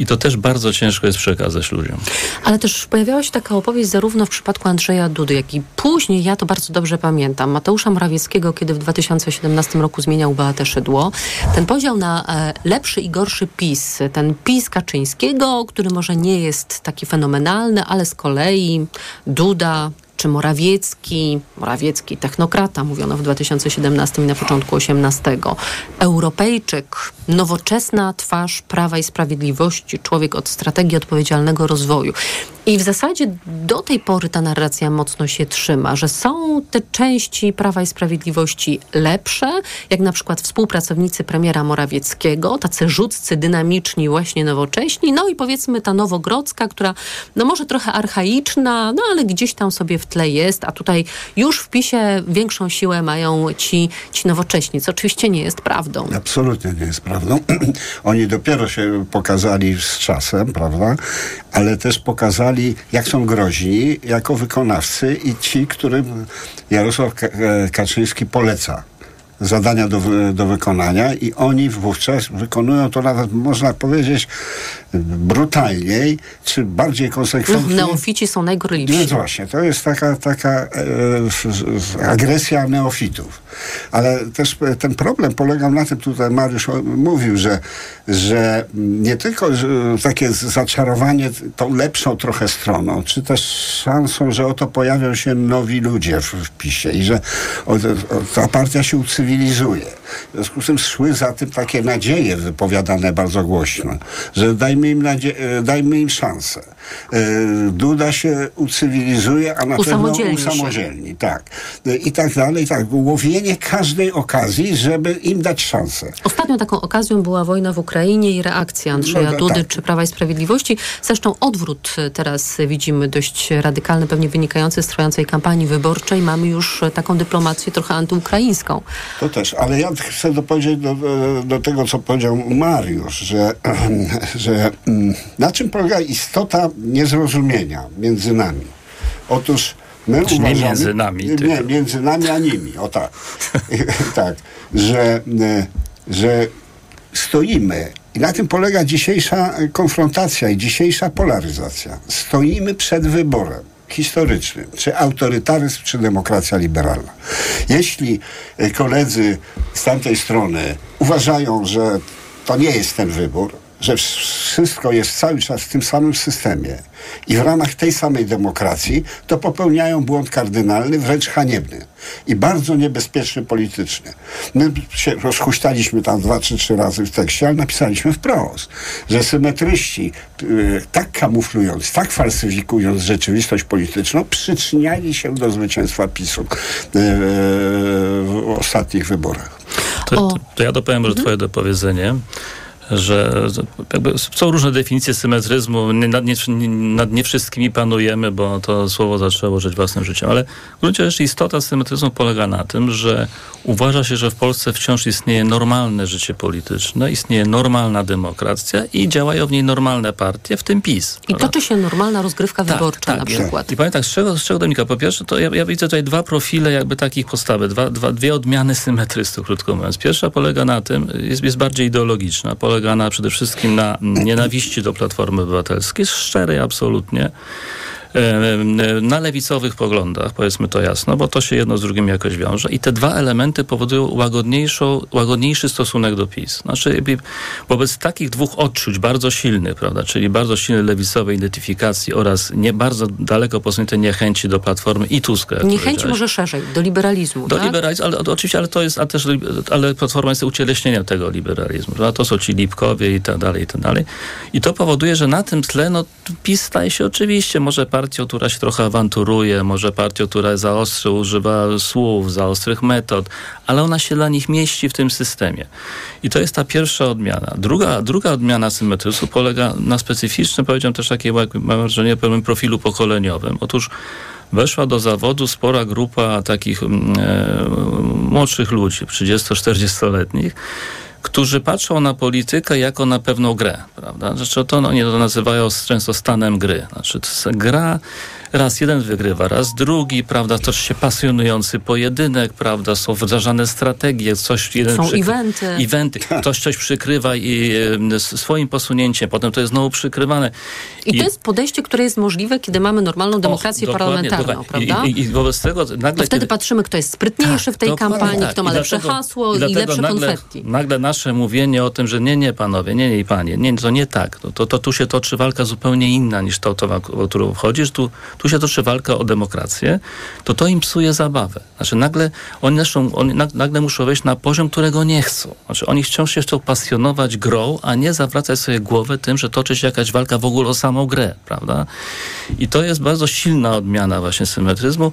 I to też bardzo ciężko jest przekazać ludziom. Ale też pojawiała się taka opowieść zarówno w przypadku Andrzeja Dudy, jak i później, ja to bardzo dobrze pamiętam, Mateusza Morawieckiego, kiedy w 2017 roku zmieniał Beatę Szydło. Ten podział na e, lepszy i gorszy PiS, ten PiS Kaczyńskiego, który może nie jest taki fenomenalny, ale z kolei Duda, czy Morawiecki, Morawiecki technokrata, mówiono w 2017 i na początku 18, Europejczyk, nowoczesna twarz Prawa i Sprawiedliwości, człowiek od strategii odpowiedzialnego rozwoju. I w zasadzie do tej pory ta narracja mocno się trzyma, że są te części Prawa i Sprawiedliwości lepsze, jak na przykład współpracownicy premiera Morawieckiego, tacy rzutcy, dynamiczni, właśnie nowocześni, no i powiedzmy ta nowogrodzka, która no może trochę archaiczna, no ale gdzieś tam sobie w tle jest, a tutaj już w PiSie większą siłę mają ci, ci nowocześni, co oczywiście nie jest prawdą. Absolutnie nie jest prawdą. Oni dopiero się pokazali z czasem, prawda? Ale też pokazali, jak są groźni jako wykonawcy i ci, którym Jarosław Kaczyński poleca zadania do, do wykonania i oni wówczas wykonują to nawet, można powiedzieć, brutalniej, czy bardziej konsekwentnie. Neofici są najgorliwsi. Więc właśnie, to jest taka, taka e, agresja neofitów. Ale też ten problem polegał na tym, tutaj Mariusz mówił, że, że nie tylko że takie zaczarowanie tą lepszą trochę stroną, czy też szansą, że oto pojawią się nowi ludzie w, w PiSie i że o, o, ta partia się ucywilizuje. W związku z tym szły za tym takie nadzieje wypowiadane bardzo głośno, że dajmy im, nadzie- e, dajmy im szansę. E, Duda się ucywilizuje, a na pewno usamodzielni. Tak. E, I tak dalej. Tak. Łowienie każdej okazji, żeby im dać szansę. Ostatnią taką okazją była wojna w Ukrainie i reakcja Andrzeja no, Dudy tak. czy Prawa i Sprawiedliwości. Zresztą odwrót teraz widzimy dość radykalny, pewnie wynikający z trwającej kampanii wyborczej. Mamy już taką dyplomację trochę antyukraińską. To też, ale ja chcę dopowiedzieć do, do tego, co powiedział Mariusz, że, że mm, na czym polega istota niezrozumienia między nami. Otóż my znaczy uważamy... Nie między nami. Nie, tylko. między nami a nimi, o tak. tak, że, że stoimy i na tym polega dzisiejsza konfrontacja i dzisiejsza polaryzacja. Stoimy przed wyborem historycznym, czy autorytaryzm, czy demokracja liberalna. Jeśli koledzy z tamtej strony uważają, że to nie jest ten wybór, że wszystko jest cały czas w tym samym systemie i w ramach tej samej demokracji, to popełniają błąd kardynalny, wręcz haniebny i bardzo niebezpieczny politycznie. My się rozhuśtaliśmy tam dwa czy trzy razy w tekście, ale napisaliśmy wprost, że symetryści yy, tak kamuflując, tak falsyfikując rzeczywistość polityczną, przyczyniali się do zwycięstwa PiSu yy, w ostatnich wyborach. To, to, to ja dopowiem może mhm. twoje dopowiedzenie że są różne definicje symetryzmu, nad nie, nad nie wszystkimi panujemy, bo to słowo zaczęło żyć własnym życiem, ale w gruncie rzeczy istota symetryzmu polega na tym, że uważa się, że w Polsce wciąż istnieje normalne życie polityczne, istnieje normalna demokracja i działają w niej normalne partie, w tym PiS. I toczy się normalna rozgrywka tak, wyborcza tak, na przykład. I pamiętam, z czego, z czego Dominika? Po pierwsze, to ja, ja, widzę tutaj dwa profile jakby takich postawy, dwa, dwa, dwie odmiany symetrystów, krótko mówiąc. Pierwsza polega na tym, jest, jest bardziej ideologiczna, polega na, przede wszystkim na nienawiści do Platformy Obywatelskiej, szczerej absolutnie, na lewicowych poglądach, powiedzmy to jasno, bo to się jedno z drugim jakoś wiąże. I te dwa elementy powodują łagodniejszą, łagodniejszy stosunek do PiS. Znaczy, wobec takich dwóch odczuć bardzo silnych, prawda, czyli bardzo silnej lewicowej identyfikacji oraz nie bardzo daleko posuniętej niechęci do Platformy i Tuska. Niechęci może szerzej, do liberalizmu, Do tak? liberalizmu, ale oczywiście, ale to jest, ale też, ale Platforma jest ucieleśnieniem tego liberalizmu, prawda? To są ci Lipkowie i tak dalej, i tak dalej. I to powoduje, że na tym tle, no, PiS staje się oczywiście, może partią, która się trochę awanturuje, może partią, która zaostrzy, używa słów, zaostrych metod, ale ona się dla nich mieści w tym systemie. I to jest ta pierwsza odmiana. Druga, druga odmiana symetryzmu polega na specyficznym, powiedziałem też takiej, mam wrażenie, pewnym profilu pokoleniowym. Otóż weszła do zawodu spora grupa takich mm, e, młodszych ludzi, 30-40-letnich, którzy patrzą na politykę jako na pewną grę, prawda? Znaczy to oni to nazywają często stanem gry. Znaczy gra raz jeden wygrywa, raz drugi, prawda, toczy się pasjonujący pojedynek, prawda, są wdrażane strategie, coś jeden Są przykry... eventy. eventy. Ktoś coś przykrywa i e, swoim posunięciem, potem to jest znowu przykrywane. I, I to jest podejście, które jest możliwe, kiedy mamy normalną demokrację o, parlamentarną, dokładnie. prawda? I, i, I, wobec tego nagle... To wtedy kiedy... patrzymy, kto jest sprytniejszy tak, w tej kampanii, tak. kto ma lepsze dlatego, hasło i, lepsze nagle, konfetti. Nagle nasze mówienie o tym, że nie, nie panowie, nie, nie i panie, nie, to nie tak. To, to, to tu się toczy walka zupełnie inna niż to, to o którą wchodzisz. Tu, tu się toczy walka o demokrację, to to im psuje zabawę. Znaczy nagle oni, naszą, oni nagle muszą wejść na poziom, którego nie chcą. Znaczy oni wciąż się chcą pasjonować grą, a nie zawracać sobie głowę tym, że toczy się jakaś walka w ogóle o samą grę, prawda? I to jest bardzo silna odmiana właśnie symetryzmu.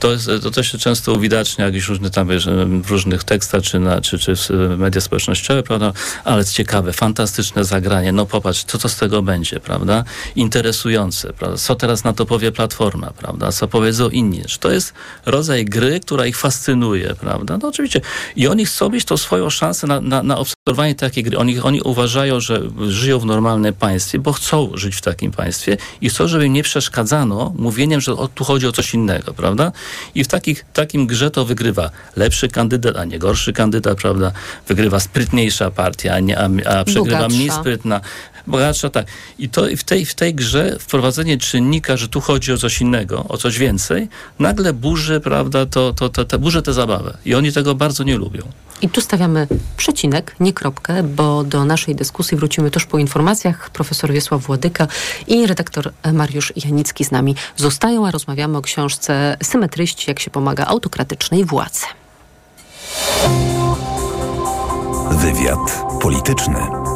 To, jest, to, to się często uwidacznia jakieś różne tam wiesz, w różnych tekstach, czy, na, czy, czy w media społecznościowe, prawda? Ale ciekawe, fantastyczne zagranie. No popatrz, co to z tego będzie, prawda? Interesujące, prawda? Co teraz na to powie Platforma, prawda? Co powiedzą inni. To jest rodzaj gry, która ich fascynuje, prawda? No oczywiście. I oni chcą mieć tą swoją szansę na, na, na Normalnie takie gry, oni, oni uważają, że żyją w normalnym państwie, bo chcą żyć w takim państwie i chcą, żeby im nie przeszkadzano mówieniem, że o, tu chodzi o coś innego, prawda? I w takich, takim grze to wygrywa lepszy kandydat, a nie gorszy kandydat, prawda? Wygrywa sprytniejsza partia, a, nie, a, a przegrywa mniej sprytna bogatsza, tak. I to w tej, w tej grze wprowadzenie czynnika, że tu chodzi o coś innego, o coś więcej, nagle burzy, prawda, to, to, to, to burzy tę zabawę. I oni tego bardzo nie lubią. I tu stawiamy przecinek, nie kropkę, bo do naszej dyskusji wrócimy tuż po informacjach. Profesor Wiesław Władyka i redaktor Mariusz Janicki z nami zostają, a rozmawiamy o książce Symetryści, jak się pomaga autokratycznej władzy. Wywiad polityczny.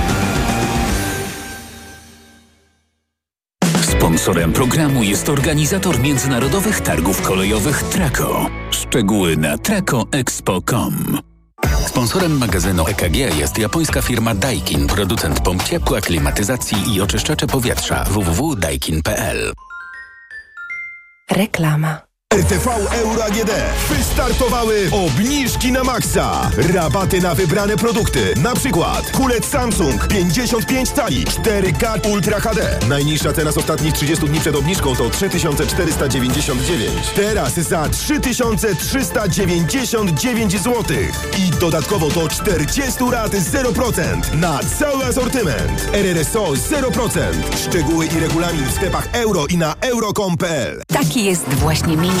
Sponsorem programu jest organizator międzynarodowych targów kolejowych Traco. Szczegóły na tracoexpo.com. Sponsorem magazynu EKG jest japońska firma Daikin, producent pomp ciepła, klimatyzacji i oczyszczacze powietrza www.daikin.pl. Reklama. RTV Euro AGD. Wystartowały obniżki na maksa. Rabaty na wybrane produkty. Na przykład kulec Samsung 55 cali 4K Ultra HD. Najniższa cena z ostatnich 30 dni przed obniżką to 3499. Teraz za 3399 zł. I dodatkowo do 40 rat 0% na cały asortyment. RRSO 0%. Szczegóły i regulamin w sklepach euro i na euro.com.pl. Taki jest właśnie miejsce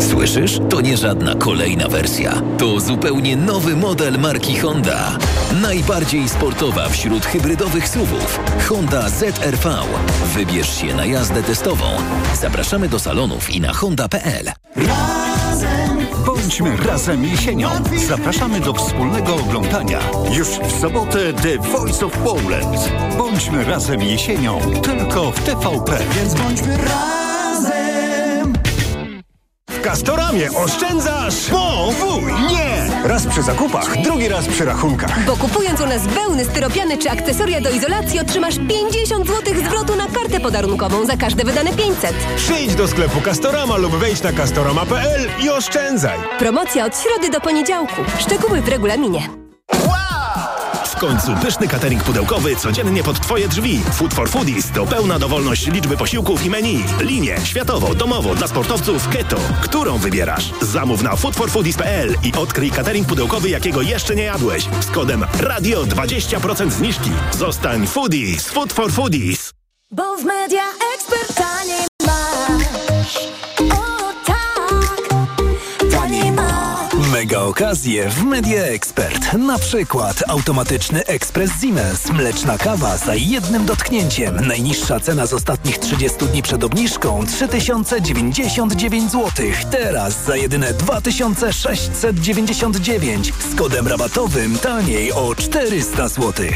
Słyszysz? To nie żadna kolejna wersja. To zupełnie nowy model marki Honda. Najbardziej sportowa wśród hybrydowych SUVów. Honda ZRV. Wybierz się na jazdę testową. Zapraszamy do salonów i na honda.pl. Bądźmy razem jesienią. Zapraszamy do wspólnego oglądania. Już w sobotę The Voice of Poland. Bądźmy razem jesienią. Tylko w TVP. Więc bądźmy razem. W Castoramie oszczędzasz po wuj, nie! Raz przy zakupach, drugi raz przy rachunkach. Bo kupując u nas wełny, styropiany czy akcesoria do izolacji otrzymasz 50 zł zwrotu na kartę podarunkową za każde wydane 500. Przyjdź do sklepu Castorama lub wejdź na castorama.pl i oszczędzaj. Promocja od środy do poniedziałku. Szczegóły w regulaminie końcu pyszny catering pudełkowy codziennie pod Twoje drzwi. Food for Foodies to pełna dowolność liczby posiłków i menu. Linie światowo, domowo, dla sportowców keto. Którą wybierasz? Zamów na foodforfoodies.pl i odkryj catering pudełkowy, jakiego jeszcze nie jadłeś. Z kodem RADIO 20% zniżki. Zostań Foodies. Food for Foodies. Bo w Media Expert Mega okazje w Media Expert. Na przykład automatyczny ekspres Siemens. Mleczna kawa za jednym dotknięciem. Najniższa cena z ostatnich 30 dni przed obniżką 3099 zł. Teraz za jedyne 2699. Z kodem rabatowym taniej o 400 zł.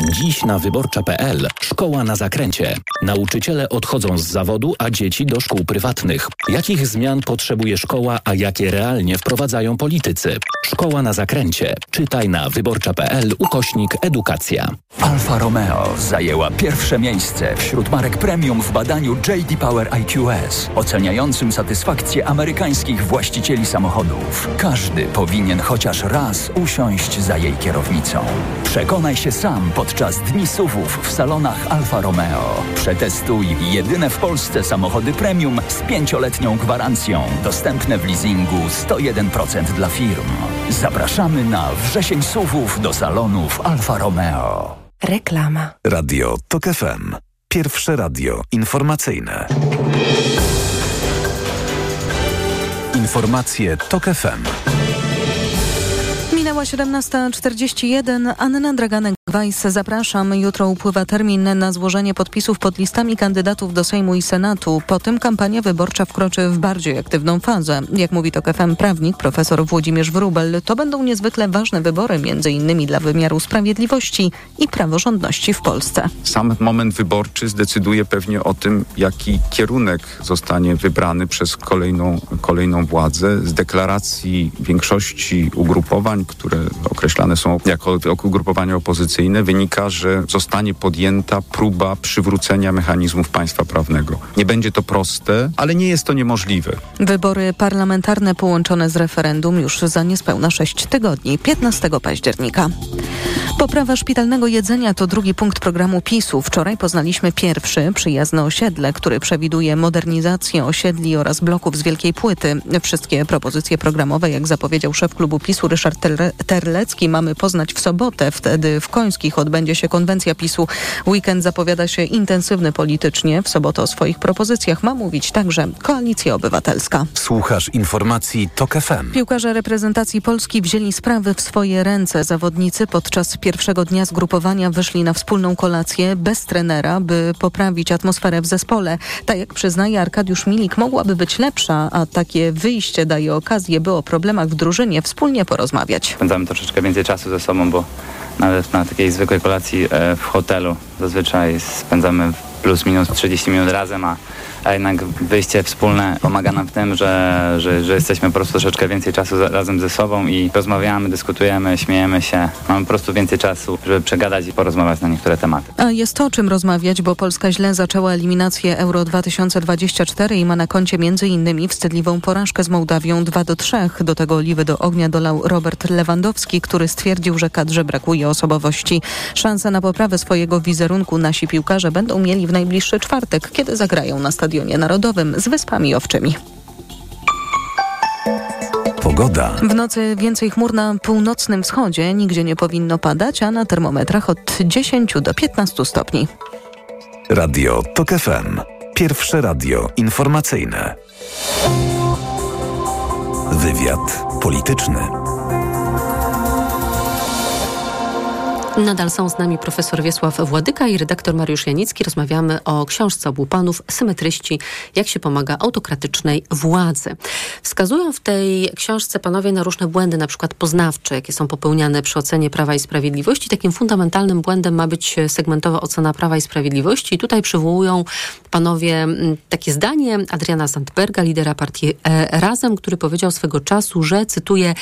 Dziś na wyborcza.pl szkoła na zakręcie. Nauczyciele odchodzą z zawodu, a dzieci do szkół prywatnych. Jakich zmian potrzebuje szkoła, a jakie realnie wprowadzają politycy? Szkoła na zakręcie. Czytaj na wyborcza.pl ukośnik edukacja. Alfa Romeo zajęła pierwsze miejsce wśród marek premium w badaniu JD Power IQS, oceniającym satysfakcję amerykańskich właścicieli samochodów. Każdy powinien chociaż raz usiąść za jej kierownicą. Przekonaj się sam podczas dni SUVów w salonach Alfa Romeo. Przetestuj jedyne w Polsce samochody premium z pięcioletnią gwarancją, dostępne w leasingu 101% dla firm. Zapraszamy na wrzesień SUVów do salonów Alfa Romeo. Reklama. Radio TOK FM. Pierwsze radio informacyjne. Informacje TOK FM. Minęła 17.41. Anna Draganek-Weiss. Zapraszam. Jutro upływa termin na złożenie podpisów pod listami kandydatów do Sejmu i Senatu. Po tym kampania wyborcza wkroczy w bardziej aktywną fazę. Jak mówi to FM prawnik profesor Włodzimierz Wrubel, to będą niezwykle ważne wybory, między innymi dla wymiaru sprawiedliwości i praworządności w Polsce. Sam moment wyborczy zdecyduje pewnie o tym, jaki kierunek zostanie wybrany przez kolejną, kolejną władzę. Z deklaracji większości ugrupowań, które określane są jako ugrupowania opozycyjne, wynika, że zostanie podjęta próba przywrócenia mechanizmów państwa prawnego. Nie będzie to proste, ale nie jest to niemożliwe. Wybory parlamentarne połączone z referendum już za niespełna 6 tygodni, 15 października. Poprawa szpitalnego jedzenia to drugi punkt programu PiSu. Wczoraj poznaliśmy pierwszy, przyjazne osiedle, który przewiduje modernizację osiedli oraz bloków z wielkiej płyty. Wszystkie propozycje programowe, jak zapowiedział szef klubu PiSu Ryszard Terlecki, mamy poznać w sobotę. Wtedy w Końskich odbędzie się konwencja PiSu. Weekend zapowiada się intensywny politycznie. W sobotę o swoich propozycjach ma mówić także Koalicja Obywatelska. Słuchasz informacji TOK FM. Piłkarze reprezentacji Polski wzięli sprawy w swoje ręce. Zawodnicy podczas pierwszego dnia zgrupowania wyszli na wspólną kolację bez trenera, by poprawić atmosferę w zespole. Tak jak przyznaje Arkadiusz Milik, mogłaby być lepsza, a takie wyjście daje okazję, by o problemach w drużynie wspólnie porozmawiać. Spędzamy troszeczkę więcej czasu ze sobą, bo nawet na takiej zwykłej kolacji e, w hotelu zazwyczaj spędzamy plus minus 30 minut razem, a a jednak wyjście wspólne pomaga nam w tym, że, że, że jesteśmy po prostu troszeczkę więcej czasu za, razem ze sobą i rozmawiamy, dyskutujemy, śmiejemy się. Mamy po prostu więcej czasu, żeby przegadać i porozmawiać na niektóre tematy. A jest to o czym rozmawiać, bo Polska źle zaczęła eliminację Euro 2024 i ma na koncie innymi wstydliwą porażkę z Mołdawią 2 do 3. Do tego oliwy do ognia dolał Robert Lewandowski, który stwierdził, że kadrze brakuje osobowości. Szanse na poprawę swojego wizerunku nasi piłkarze będą mieli w najbliższy czwartek, kiedy zagrają na stadionie Stadionie Narodowym z Wyspami Owczymi. Pogoda. W nocy więcej chmur na północnym wschodzie, nigdzie nie powinno padać, a na termometrach od 10 do 15 stopni. Radio TOK FM. Pierwsze radio informacyjne. Wywiad polityczny. Nadal są z nami profesor Wiesław Władyka i redaktor Mariusz Janicki. Rozmawiamy o książce obupanów Symetryści, jak się pomaga autokratycznej władzy. Wskazują w tej książce panowie na różne błędy, na przykład poznawcze, jakie są popełniane przy ocenie Prawa i Sprawiedliwości. Takim fundamentalnym błędem ma być segmentowa ocena Prawa i Sprawiedliwości. I tutaj przywołują panowie mm, takie zdanie Adriana Sandberga, lidera partii e, Razem, który powiedział swego czasu, że, cytuję,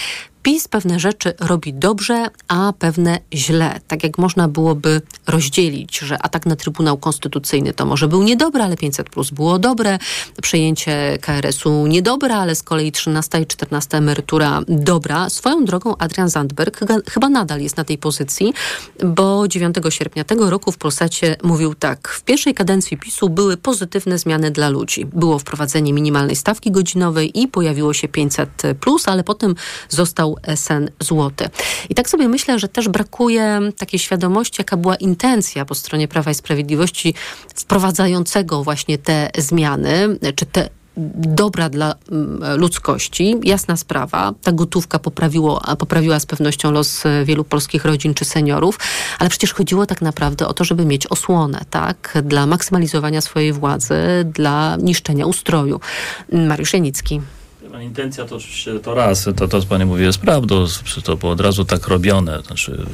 PiS pewne rzeczy robi dobrze, a pewne źle. Tak jak można byłoby rozdzielić, że atak na Trybunał Konstytucyjny to może był niedobry, ale 500 plus było dobre, przejęcie KRS-u niedobre, ale z kolei 13 i 14 emerytura dobra. Swoją drogą Adrian Zandberg chyba nadal jest na tej pozycji, bo 9 sierpnia tego roku w Polsacie mówił tak. W pierwszej kadencji PiSu były pozytywne zmiany dla ludzi. Było wprowadzenie minimalnej stawki godzinowej i pojawiło się 500 plus, ale potem został sen złoty. I tak sobie myślę, że też brakuje takiej świadomości, jaka była intencja po stronie Prawa i Sprawiedliwości wprowadzającego właśnie te zmiany, czy te dobra dla mm, ludzkości, jasna sprawa. Ta gotówka poprawiło, poprawiła z pewnością los wielu polskich rodzin czy seniorów, ale przecież chodziło tak naprawdę o to, żeby mieć osłonę, tak? Dla maksymalizowania swojej władzy, dla niszczenia ustroju. Mariusz Janicki. Intencja to oczywiście to raz, to, to co pani mówi jest prawdą, to było od razu tak robione. Znaczy,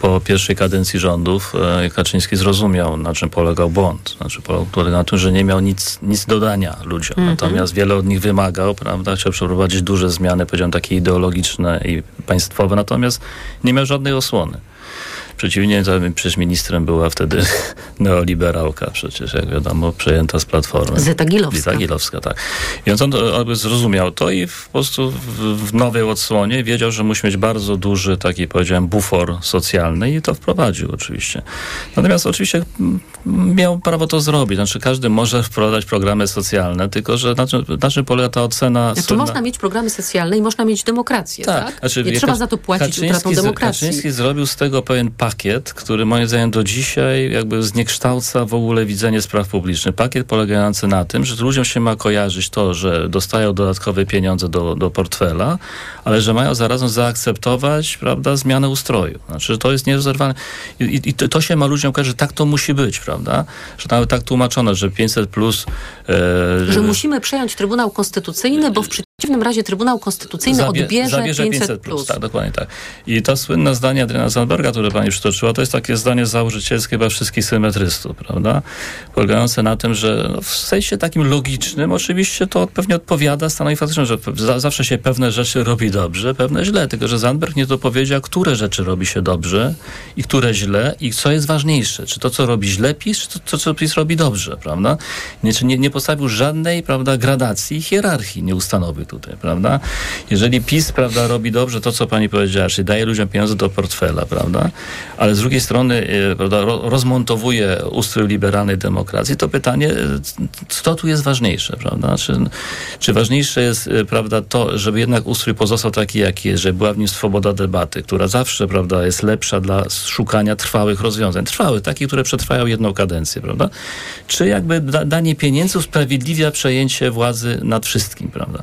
po pierwszej kadencji rządów e, Kaczyński zrozumiał, na czym polegał błąd. Znaczy, polegał na tym, że nie miał nic, nic dodania ludziom. Mm -hmm. Natomiast wiele od nich wymagał, prawda? Chciał przeprowadzić duże zmiany, powiedziałem takie ideologiczne i państwowe, natomiast nie miał żadnej osłony. Przeciwnie, przecież ministrem była wtedy neoliberałka, przecież jak wiadomo, przejęta z Platformy. Zeta Gilowska. Zeta Gilowska, tak. Więc on jakby zrozumiał to i po prostu w, nowej odsłonie wiedział, że musi mieć bardzo duży taki, powiedziałem, bufor socjalny i to wprowadził oczywiście. Natomiast oczywiście miał prawo to zrobić. Znaczy każdy może wprowadzać programy socjalne, tylko że na czym, na czym polega ta ocena... Znaczy słynna... można mieć programy socjalne i można mieć demokrację, tak? tak? Znaczy, Nie trzeba za to płacić Kaczyński utratą demokracji. Kaczyński zrobił z tego pewien pakiet, który moim zdaniem do dzisiaj jakby zniekształca w ogóle widzenie spraw publicznych. Pakiet polegający na tym, że ludziom się ma kojarzyć to, że dostają dodatkowe pieniądze do, do portfela, ale że mają zarazem zaakceptować, prawda, zmianę ustroju. Znaczy, że to jest nierozerwane. I, i, to się ma ludziom kojarzyć, że tak to musi być, prawda? Że nawet tak tłumaczono, że 500 plus... E, że musimy przejąć Trybunał Konstytucyjny, bo w przeciwnym razie Trybunał Konstytucyjny Zabie, odbierze zabierze 500, 500 plus. Tak, dokładnie tak. I to słynne zdanie Adriana Zandberga, które pani przytoczyła, to jest takie zdanie założycielskie chyba wszystkich symetrystów, prawda? Polegające na tym, że no, w sensie takim logicznym oczywiście to pewnie odpowiada stanowi faktycznym, że za, zawsze się pewne rzeczy robi dobrze, pewne źle, tylko że Zandberg nie dopowiedział, które rzeczy robi się dobrze i które źle i co jest ważniejsze, czy to, co robi źle PiS, czy to, to co PiS robi dobrze, prawda? Nie, nie, nie postawił żadnej, prawda, gradacji, hierarchii nie ustanowił tutaj, prawda? Jeżeli PiS, prawda, robi dobrze to, co pani powiedziała, czyli daje ludziom pieniądze do portfela, prawda? Ale z drugiej strony, e, prawda, rozmontowuje ustrój liberalnej demokracji, to pytanie, e, co tu jest ważniejsze, prawda? Czy, czy ważniejsze jest, e, prawda, to, żeby jednak ustrój pozostał taki, jaki jest, że była w nim swoboda debaty, która zawsze, prawda, jest lepsza dla szukania trwałych rozwiązań. Trwałych, takich, które przetrwają jedną kadencję, prawda? Czy jakby da, danie pieniędzy usprawiedliwia przejęcie władzy nad wszystkim, prawda?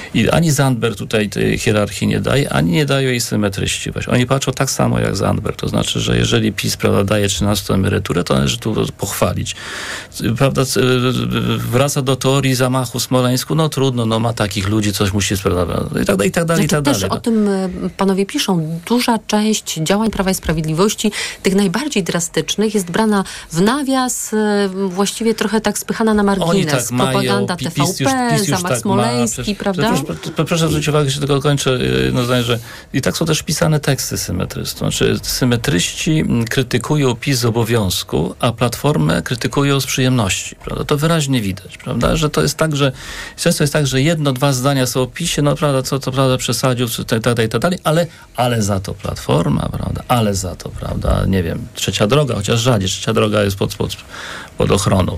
I ani Zandberg tutaj tej hierarchii nie daje, ani nie daje jej symetryści. Oni patrzą tak samo jak Zandberg. To znaczy, że jeżeli PiS prawda, daje 13 emeryturę, to należy tu pochwalić. Prawda, wraca do teorii zamachu Smoleńsku, no trudno, no ma takich ludzi, coś musi sprawować. I tak dalej, i tak dalej, znaczy, i tak też o tym e, panowie piszą. Duża część działań Prawa i Sprawiedliwości, tych najbardziej drastycznych, jest brana w nawias, e, właściwie trochę tak spychana na margines. Tak Propaganda mają, TVP, PiS już, PiS już zamach tak smoleński, ma, prawda? Proszę zwrócić uwagę, że tylko kończę jedno zdanie, że i tak są też pisane teksty symetrystów. Znaczy, symetryści krytykują PiS z obowiązku, a Platformę krytykują z przyjemności. Prawda? To wyraźnie widać, prawda? Że to jest tak, że często jest tak, że jedno, dwa zdania są o PiSie, no prawda, co to prawda przesadził, tak, tak, tak dalej, ale, ale za to Platforma, prawda? Ale za to, prawda, nie wiem, trzecia droga, chociaż rzadziej, trzecia droga jest pod, pod, pod ochroną.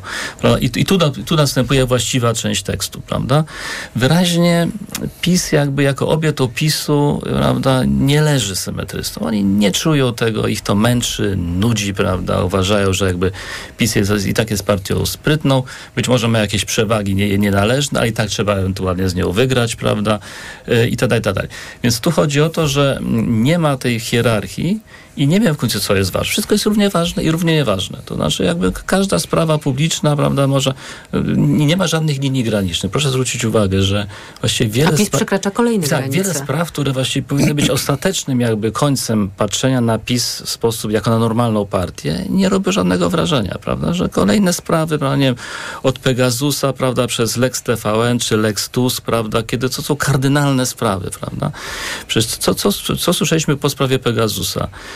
I, i tu, tu następuje właściwa część tekstu, prawda? Wyraźnie PiS jakby jako obiekt opisu prawda, nie leży symetrystą. Oni nie czują tego, ich to męczy, nudzi, prawda, uważają, że jakby PiS jest, i tak jest partią sprytną, być może ma jakieś przewagi nie, nienależne, ale i tak trzeba ewentualnie z nią wygrać, prawda, y, i tak dalej, tak dalej. Więc tu chodzi o to, że nie ma tej hierarchii i nie wiem w końcu, co jest ważne. Wszystko jest równie ważne i równie nieważne. To znaczy, jakby każda sprawa publiczna, prawda, może. Nie ma żadnych linii granicznych. Proszę zwrócić uwagę, że właściwie wiele. A PiS przekracza kolejne tak, granice. wiele spraw, które właściwie powinny być ostatecznym, jakby końcem patrzenia na PiS w sposób jako na normalną partię, nie robią żadnego wrażenia, prawda, że kolejne sprawy, prawda, nie wiem, od Pegasusa, prawda, przez Lex TVN czy Lex TUS, prawda, kiedy to są kardynalne sprawy, prawda. Przecież co, co, co, co słyszeliśmy po sprawie Pegasusa?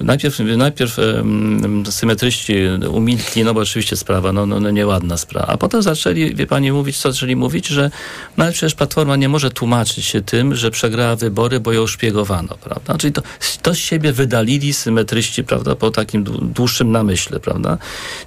Najpierw, najpierw symetryści umilkli, no bo oczywiście sprawa, no, no, no nieładna sprawa. A potem zaczęli, wie pani, mówić, co zaczęli mówić, że no ale przecież Platforma nie może tłumaczyć się tym, że przegrała wybory, bo ją szpiegowano, prawda? Czyli to, to z siebie wydalili symetryści, prawda, po takim dłuższym namyśle, prawda?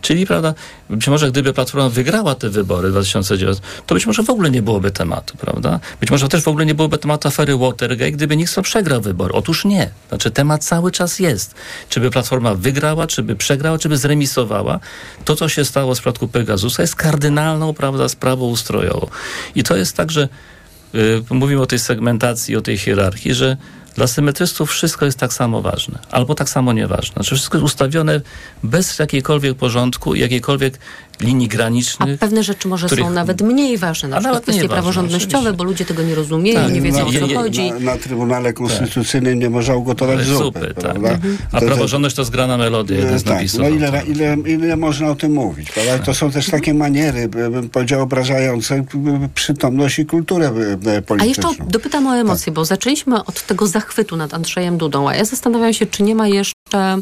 Czyli, prawda, być może gdyby Platforma wygrała te wybory w 2009, to być może w ogóle nie byłoby tematu, prawda? Być może też w ogóle nie byłoby tematu afery Watergate, gdyby Nixon przegrał wybory. Otóż nie. Znaczy temat cały czas jest. Czy by Platforma wygrała, czy by przegrała, czy by zremisowała. To, co się stało w przypadku Pegasusa jest kardynalną, prawda, sprawą ustrojową. I to jest tak, że yy, mówimy o tej segmentacji, o tej hierarchii, że dla symetrystów wszystko jest tak samo ważne, albo tak samo nieważne. Znaczy wszystko jest ustawione bez jakiejkolwiek porządku jakiejkolwiek linii granicznych. A pewne rzeczy może których... są nawet mniej ważne, na przykład kwestie praworządnościowe, oczywiście. bo ludzie tego nie rozumieją, tak, nie wiedzą o co chodzi. Na, na Trybunale Konstytucyjnym tak. nie można ugotować zupy, zupy tak. Mhm. A to, praworządność to zgrana melodia, jeden z tak, napisów. No ile, ile, ile można o tym mówić, prawda? To są też takie maniery, bym powiedział, obrażające przytomność i kulturę polityczną. A jeszcze dopytam o emocje, tak. bo zaczęliśmy od tego zachwytu nad Andrzejem Dudą, a ja zastanawiam się, czy nie ma jeszcze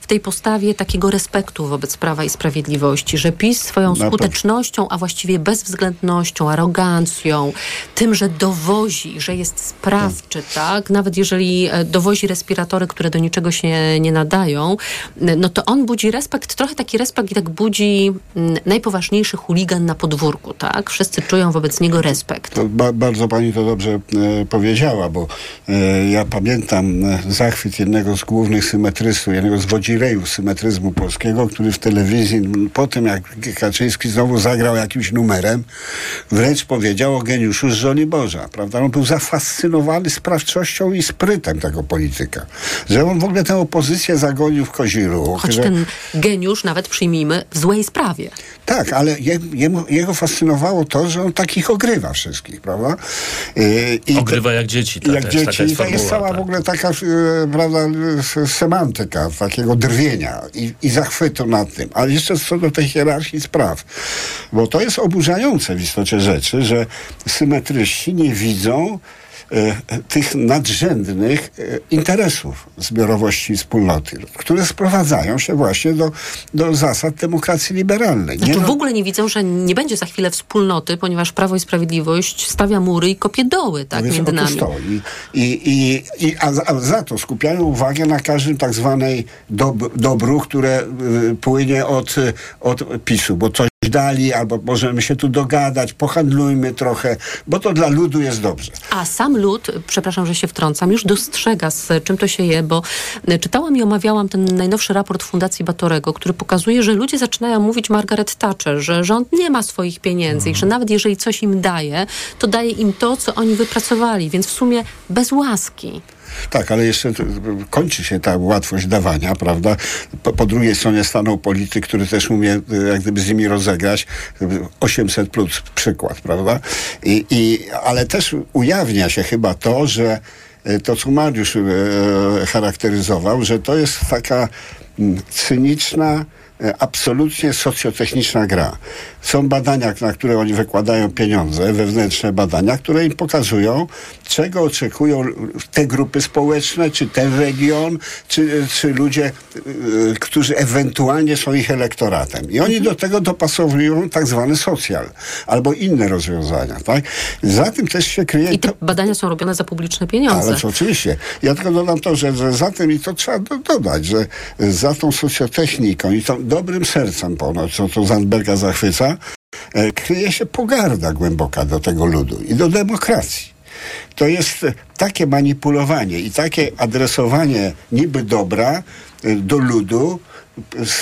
w tej postawie takiego respektu wobec Prawa i Sprawiedliwości, że PiS swoją skutecznością, a właściwie bezwzględnością, arogancją, tym, że dowozi, że jest sprawczy, tak? Nawet jeżeli e, dowozi respiratory, które do niczego się nie nadają, no to on budzi respekt, trochę taki respekt jak budzi najpoważniejszy chuligan na podwórku, tak? Wszyscy czują wobec niego respekt. Ba bardzo pani to dobrze e, powiedziała, bo e, ja pamiętam e, zachwyt jednego z głównych symetrystów, jednego z wodzirejów symetryzmu polskiego, który w telewizji po tym, jak Kaczyński znowu zagrał jakimś numerem, wręcz powiedział o geniuszu z żoni Boża, prawda? On był zafascynowany sprawczością i sprytem tego polityka. Że on w ogóle tę opozycję zagonił w kozi ruch. Choć że... ten geniusz, nawet przyjmijmy, w złej sprawie. Tak, ale je, jemu, jego fascynowało to, że on takich ogrywa wszystkich, prawda? I ogrywa jak dzieci. Tak, jak dzieci. I to jest cała tak. w ogóle taka, y, prawda, semantyka takiego drwienia i, i zachwytu nad tym. Ale jeszcze co do tej hierarchii spraw. Bo to jest oburzające w istocie rzeczy, że symetryści nie widzą tych nadrzędnych e, interesów zbiorowości wspólnoty, które sprowadzają się właśnie do, do zasad demokracji liberalnej. Znaczy nie w ogóle nie widzą, że nie będzie za chwilę wspólnoty, ponieważ Prawo i Sprawiedliwość stawia mury i kopie doły tak, no między nami. I, i, i, i, a, a za to skupiają uwagę na każdym tak zwanej dob dobru, które y, płynie od, od PiSu, bo coś dali, albo możemy się tu dogadać, pohandlujmy trochę, bo to dla ludu jest dobrze. A sam lud, przepraszam, że się wtrącam, już dostrzega z czym to się je, bo czytałam i omawiałam ten najnowszy raport Fundacji Batorego, który pokazuje, że ludzie zaczynają mówić Margaret Thatcher, że rząd nie ma swoich pieniędzy i że nawet jeżeli coś im daje, to daje im to, co oni wypracowali, więc w sumie bez łaski. Tak, ale jeszcze kończy się ta łatwość dawania, prawda? Po, po, drugiej stronie stanął polityk, który też umie e, jak gdyby z nimi rozegrać. 800 plus przykład, prawda? I, i, ale też ujawnia się chyba to, że e, to, co Mariusz e, charakteryzował, że to jest taka mm, cyniczna, absolutnie socjotechniczna gra. Są badania, na które oni wykładają pieniądze, wewnętrzne badania, które im pokazują, czego oczekują te grupy społeczne, czy ten region, czy, czy ludzie, y, którzy ewentualnie są ich elektoratem. I oni do tego dopasowują tak zwany socjal albo inne rozwiązania. Tak? Za tym też się kryje... I te badania są robione za publiczne pieniądze. Ale oczywiście. Ja tylko dodam to, że, że za tym, i to trzeba do, dodać, że za tą socjotechniką i tą dobrym sercem ponoć, co to Zandberga zachwyca, e, kryje się pogarda głęboka do tego ludu i do demokracji. To jest takie manipulowanie i takie adresowanie niby dobra e, do ludu,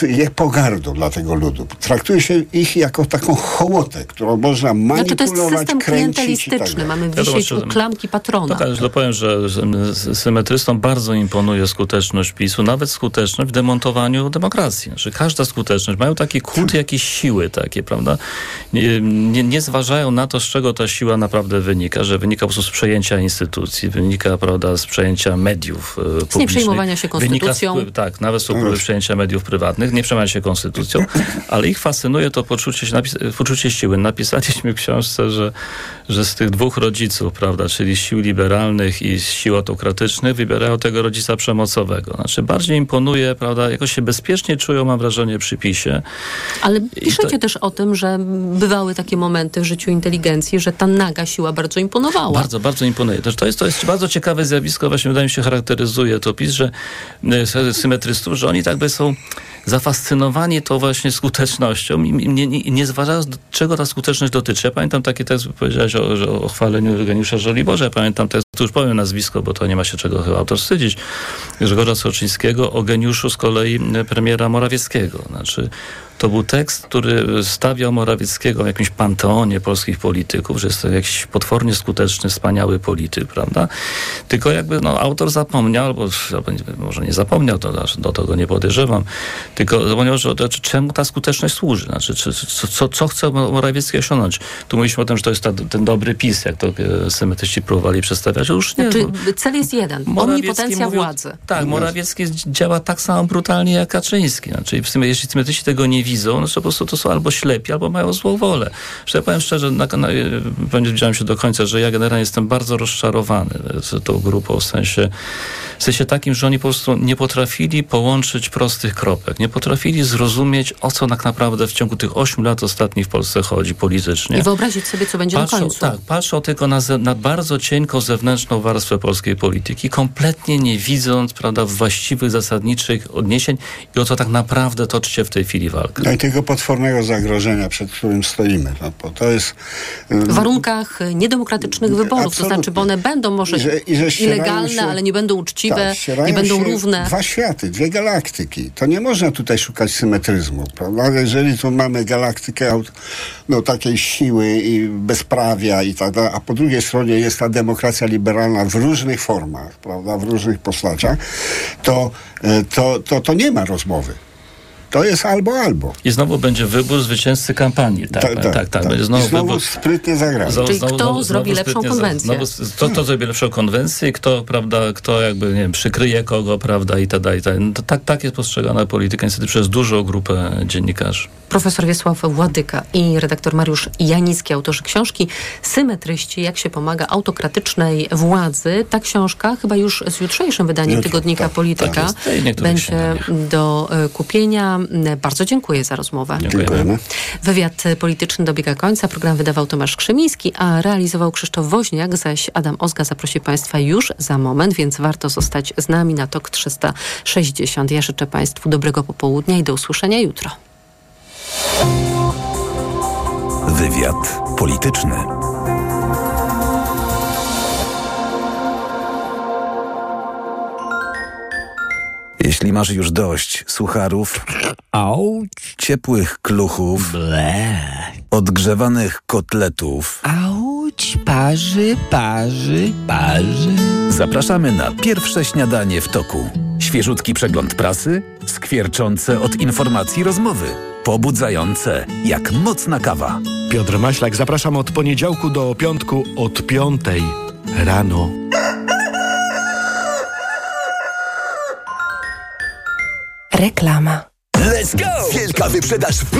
je pogardą dla tego ludu. Traktuje się ich jako taką hołotę, którą można manipulować, znaczy to jest system klientelistyczny. Tak Mamy wisieć u klamki patrona. Tak, ale powiem, że symetrystom bardzo imponuje skuteczność PiSu, nawet skuteczność w demontowaniu demokracji. Że każda skuteczność, mają taki kult jakiejś siły takie, prawda? Nie, nie, nie, zważają na to, z czego ta siła naprawdę wynika, że wynika po prostu z przejęcia instytucji, wynika, prawda, z przejęcia mediów e, publicznych. Z nieprzejmowania się konstytucją. Wynika, tak, nawet z próby przejęcia mediów prywatnych, nie przejmują się konstytucją, ale ich fascynuje to poczucie, poczucie siły. Napisaliśmy w książce, że, że z tych dwóch rodziców, prawda, czyli sił liberalnych i sił autokratycznych, wybierają tego rodzica przemocowego. Znaczy bardziej imponuje, prawda, jakoś się bezpiecznie czują, mam wrażenie, przy PiSie. Ale piszecie to... też o tym, że bywały takie momenty w życiu inteligencji, że ta naga siła bardzo imponowała. Bardzo, bardzo imponuje. To jest, to jest bardzo ciekawe zjawisko, właśnie wydaje mi się charakteryzuje to PiS, że e, symetrystów, że oni tak by są zafascynowani to właśnie skutecznością i nie, nie, nie czego ta skuteczność dotyczy. Ja pamiętam taki tekst, powiedziałeś o, o chwaleniu Eugeniusza Żoliborza, ja pamiętam tekst, tu już powiem nazwisko, bo to nie ma się czego chyba autor wstydzić, Grzegorza Soczyńskiego o geniuszu z kolei premiera Morawieckiego. Znaczy, to był tekst, który stawiał Morawieckiego w jakimś panteonie polskich polityków, że jest to jakiś potwornie skuteczny, wspaniały polityk, prawda? Tylko jakby no, autor zapomniał, albo, albo może nie zapomniał, to do tego nie podejrzewam, tylko zapomniał, że znaczy, czemu ta skuteczność służy, znaczy, czy, co, co, co chce Morawiecki osiągnąć. Tu mówiliśmy o tym, że to jest ta, ten dobry PiS, jak to e, symetyści próbowali przedstawiać. Już nie. Znaczy, cel jest jeden, omnipotencja władzy. Tak, Morawiecki działa tak samo brutalnie jak Kaczyński. Znaczy, w sumie, jeśli symetyści tego nie widzą, no po prostu to są albo ślepi, albo mają złą wolę. Że ja powiem szczerze, na, na, nie widziałem się do końca, że ja generalnie jestem bardzo rozczarowany tą grupą, w sensie, w sensie takim, że oni po prostu nie potrafili połączyć prostych kropek. Nie potrafili zrozumieć, o co tak naprawdę w ciągu tych ośmiu lat ostatnich w Polsce chodzi politycznie. I wyobrazić sobie, co będzie patrzą, na końcu. Tak, patrzą tylko na, na bardzo cienką zewnętrzną warstwę polskiej polityki, kompletnie nie widząc prawda, właściwych, zasadniczych odniesień i o co tak naprawdę toczy się w tej chwili walka. No i tego potwornego zagrożenia, przed którym stoimy. No, bo to jest... W warunkach niedemokratycznych wyborów, Absolutnie. to znaczy, bo one będą może I że, i że ilegalne, się, ale nie będą uczciwe, tak, nie będą równe. Dwa światy, dwie galaktyki. To nie można tutaj szukać symetryzmu, prawda? Jeżeli tu mamy galaktykę no, takiej siły i bezprawia i tak dalej, a po drugiej stronie jest ta demokracja liberalna w różnych formach, prawda? W różnych postaciach, to, e, to, to, to nie ma rozmowy. To jest albo, albo. I znowu będzie wybór zwycięzcy kampanii. Tak, tak, tak. tak, tak. Będzie znowu, I znowu wybór... sprytnie zagrany. Znowu, Czyli kto znowu, zrobi lepszą konwencję? Znowu, kto, kto zrobi lepszą konwencję, kto, prawda, kto jakby, nie wiem, przykryje kogo, prawda, i tak dalej. No to tak, tak jest postrzegana polityka niestety przez dużą grupę dziennikarzy. Profesor Wiesław Władyka i redaktor Mariusz Janicki, autorzy książki Symetryści, jak się pomaga autokratycznej władzy. Ta książka chyba już z jutrzejszym wydaniem Jutro, tygodnika tak, Polityka tak będzie do e, kupienia. Bardzo dziękuję za rozmowę. Dziękujemy. Wywiad polityczny dobiega końca. Program wydawał Tomasz Krzymiński, a realizował Krzysztof Woźniak, zaś Adam Ozga zaprosi Państwa już za moment, więc warto zostać z nami na TOK 360. Ja życzę Państwu dobrego popołudnia i do usłyszenia jutro. Wywiad polityczny. Jeśli masz już dość sucharów, Auć. ciepłych kluchów, Ble. odgrzewanych kotletów, Auć, parzy, parzy, parzy. Zapraszamy na pierwsze śniadanie w toku. Świeżutki przegląd prasy, skwierczące od informacji rozmowy, pobudzające jak mocna kawa. Piotr Maślak, zapraszam od poniedziałku do piątku od piątej rano. Reklama. Let's go! Wielka wyprzedaż w Media